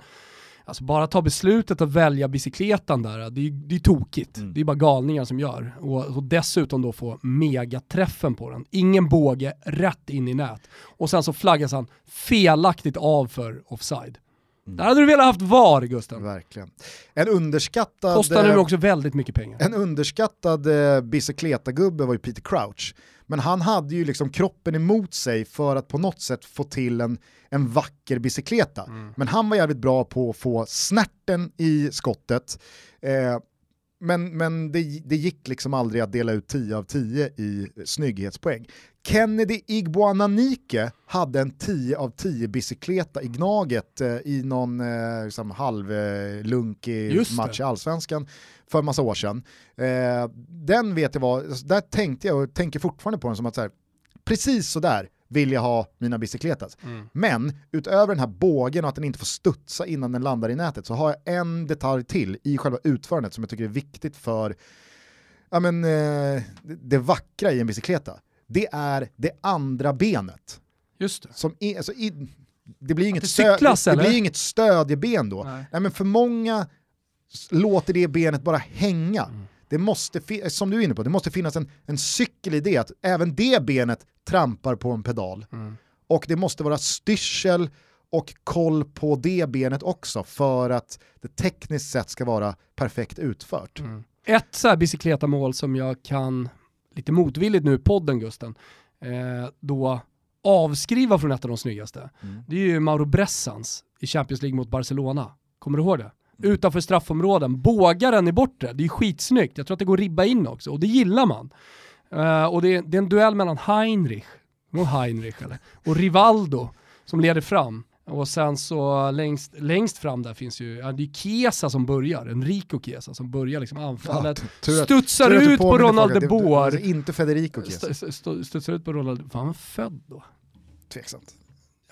Alltså bara ta beslutet att välja bicicletan där, det är, det är tokigt. Mm. Det är bara galningar som gör. Och, och dessutom då få megaträffen på den. Ingen båge, rätt in i nät. Och sen så flaggas han felaktigt av för offside. Mm. Där hade du velat haft VAR Gusten. Verkligen. En underskattad... Kostar nu eh, också väldigt mycket pengar. En underskattad eh, bicicleta-gubbe var ju Peter Crouch. Men han hade ju liksom kroppen emot sig för att på något sätt få till en, en vacker bicykleta. Mm. Men han var jävligt bra på att få snärten i skottet. Eh, men men det, det gick liksom aldrig att dela ut 10 av 10 i snygghetspoäng. Kennedy Igboananike hade en 10 av 10 bicykleta i Gnaget eh, i någon eh, liksom halvlunkig det. match i Allsvenskan för en massa år sedan. Eh, den vet jag var, där tänkte jag och tänker fortfarande på den som att så här, precis så där vill jag ha mina bicykletas. Mm. Men utöver den här bågen och att den inte får studsa innan den landar i nätet så har jag en detalj till i själva utförandet som jag tycker är viktigt för ja, men, eh, det- det vackra i en bicykleta. Det är det andra benet. Just det. Som är, alltså, i, det blir ju inget, det cyklas, det eller? blir inget stödjeben då. Nej. Nej, men för många låter det benet bara hänga. Mm. Det måste, som du är inne på, det måste finnas en, en cykel i det, att även det benet trampar på en pedal. Mm. Och det måste vara styrsel och koll på det benet också för att det tekniskt sett ska vara perfekt utfört. Mm. Ett så här bicykletamål som jag kan, lite motvilligt nu i podden Gusten, eh, då avskriva från ett av de snyggaste. Mm. Det är ju Mauro Bressans i Champions League mot Barcelona. Kommer du ihåg det? Utanför straffområden, bågaren i bortre, det är skitsnyggt. Jag tror att det går att ribba in också och det gillar man. Eh, och det är, det är en duell mellan Heinrich, och Heinrich eller, och Rivaldo som leder fram. Och sen så längst, längst fram där finns ju, ja, det är Chiesa som börjar, Enrico Chiesa som börjar liksom anfallet. att- studsar att ut på Ronald de Boer. Inte Federico. St- st- Studsar ut på Ronald, var han född då? Tveksamt.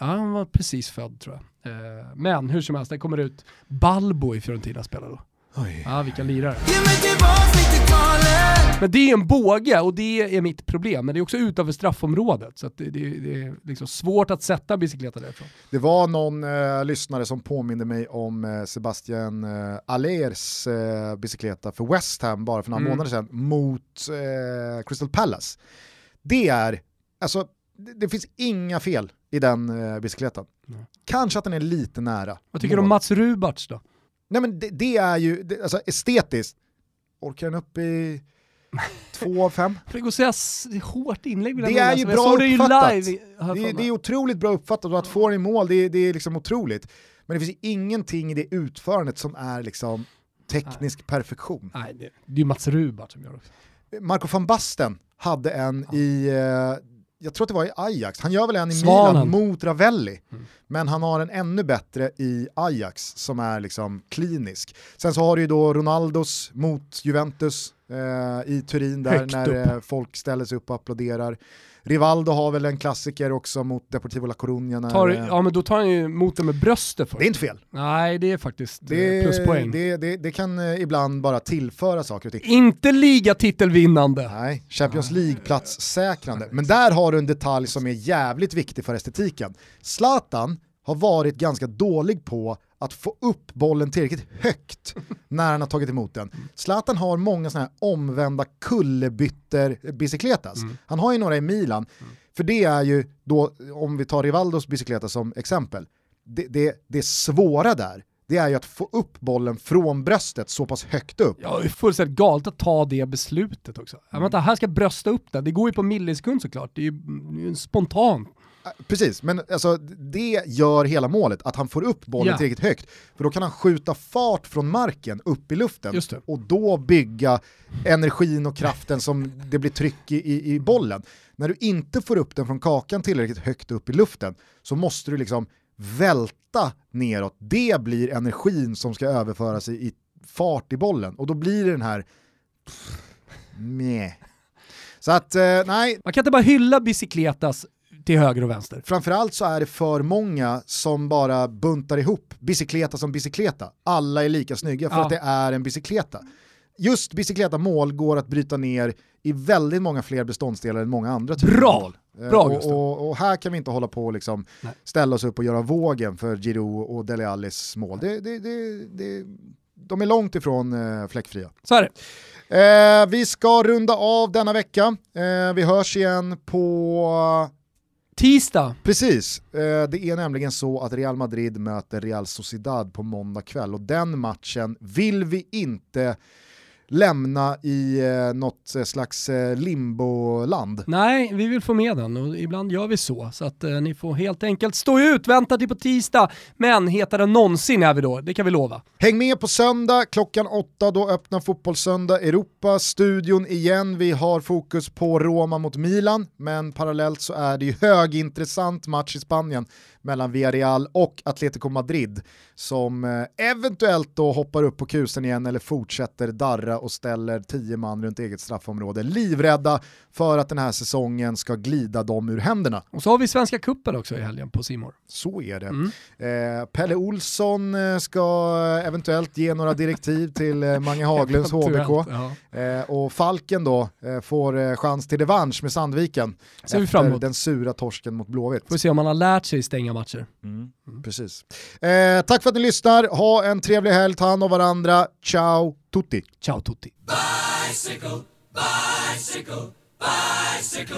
Ja, han var precis född tror jag. Eh, men hur som helst, det kommer ut Balbo i Fiorentina spelar då. Oj. Ja, vilka lirare. Ge mig tillbaks 90-talet Men det är en båge och det är mitt problem. Men det är också utanför straffområdet. Så att det, det, det är liksom svårt att sätta bicykletar därifrån. Det var någon eh, lyssnare som påminde mig om eh, Sebastian eh, Allers eh, bicykleta för West Ham bara för några Mm. månader sedan mot eh, Crystal Palace. Det är, alltså, det, det finns inga fel i den eh, bicykletan. Nej. Kanske att den är lite nära. Vad tycker du om Mats Rubarts då? Nej men det, det är ju, det, alltså estetiskt, orkar den upp i två av fem? För det går att säga s- det är hårt inlägg Det är ju bra såg det uppfattat. live. Det, är- det är otroligt bra uppfattat och att få den i mål, det, är- det är liksom otroligt. Men det finns ju ingenting i det utförandet som är liksom teknisk perfektion. Nej, det, det är ju Mats Rubart som gör det också. Marco van Basten hade en i, eh, jag tror att det var i Ajax, han gör väl en i Svanen. Milan mot Ravelli. Mm. Men han har en ännu bättre i Ajax som är liksom klinisk. Sen så har du ju då Ronaldos mot Juventus eh, i Turin där Högt när eh, folk ställer sig upp och applåderar. Rivaldo har väl en klassiker också mot Deportivo La Coruña. Tar, eh, ja men då tar han ju emot den med bröstet först. det är inte fel. Nej, det är faktiskt Det, det, pluspoäng. det, det, det kan eh, ibland bara tillföra saker och ting. Inte ligatitelvinnande. Nej, Champions League-plats säkrande. Men där har du en detalj som är jävligt viktig för estetiken. Zlatan har varit ganska dålig på att få upp bollen tillräckligt högt när han har tagit emot den. Zlatan har många sådana här omvända kullerbytter bicicletas. Mm. Han har ju några i Milan, för det är ju då, om vi tar Rivaldos bicykleta som exempel, det, det, det svåra där, det är ju att få upp bollen från bröstet så pass högt upp. Ja, det är fullständigt galet att ta det beslutet också. Ja, vänta, här ska jag brösta upp den. Det går ju på millisekund såklart. Det är ju det är ju spontant. Precis, men alltså, det gör hela målet, att han får upp bollen Ja. tillräckligt högt. För då kan han skjuta fart från marken upp i luften och då bygga energin och kraften som det blir tryck i, i, bollen. När du inte får upp den från kakan tillräckligt högt upp i luften så måste du liksom välta neråt. Det blir energin som ska överföras i, i fart i bollen och då blir det den här meh. Så att, eh, nej, Man kan inte bara hylla bicicletas till höger och vänster. Framförallt så är det för många som bara buntar ihop bicykleta som bicykleta. Alla är lika snygga för Ja. att det är en bicykleta. Just bicykleta-mål går att bryta ner i väldigt många fler beståndsdelar än många andra Bra! Eh, Bra, och, och, och här kan vi inte hålla på och liksom Nej. ställa oss upp och göra vågen för Giroud och Dele Allis mål. Det, det, det, det, de är långt ifrån eh, fläckfria. Så är det. Eh, vi ska runda av denna vecka. Eh, vi hörs igen på Tisdag. Precis, eh, det är nämligen så att Real Madrid möter Real Sociedad på måndag kväll och den matchen vill vi inte lämna i eh, något eh, slags eh, limboland. Nej, vi vill få med den och ibland gör vi så. Så att eh, ni får helt enkelt stå ut, vänta till på tisdag. Men hetare än någonsin är vi då, det kan vi lova. Häng med på söndag klockan åtta, då öppnar Fotbollssöndag Europa, studion igen. Vi har fokus på Roma mot Milan, men parallellt så är det ju högintressant match i Spanien mellan Villarreal och Atletico Madrid som eh, eventuellt då hoppar upp på kusen igen eller fortsätter darra och ställer tio man runt eget straffområde. Livrädda för att den här säsongen ska glida dem ur händerna. Och så har vi Svenska Cupen också i helgen på Simor. Så är det. Mm. Eh, Pelle Olsson eh, ska eventuellt ge några direktiv till eh, Mange Haglunds HBK. Ja. Eh, och Falken då eh, får eh, chans till revansch med Sandviken Ser vi efter den sura torsken mot Blåvitt. Får se om man har lärt sig stänga matcher. Precis. Eh, tack för att ni lyssnar, ha en trevlig helg, ta hand om varandra, ciao tutti! Ciao tutti.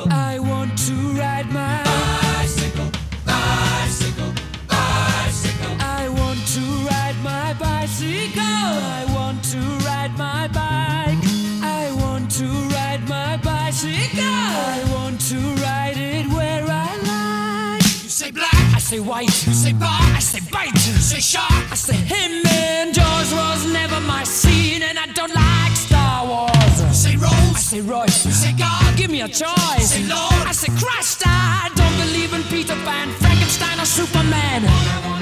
I want to ride my bicycle, bicycle, bicycle. I want to ride my bicycle. I want to ride my bike. I want to ride my bicycle. I want to ride it where I like. You say black, I say white. You say bar, I say bite. You say shark, I say him. And Jaws was never my scene, and I don't like Star Wars. Say Rose, I say Royce. Say God, give me a choice. Say Lord, I say Christ. I don't believe in Peter Pan, Frankenstein, or Superman.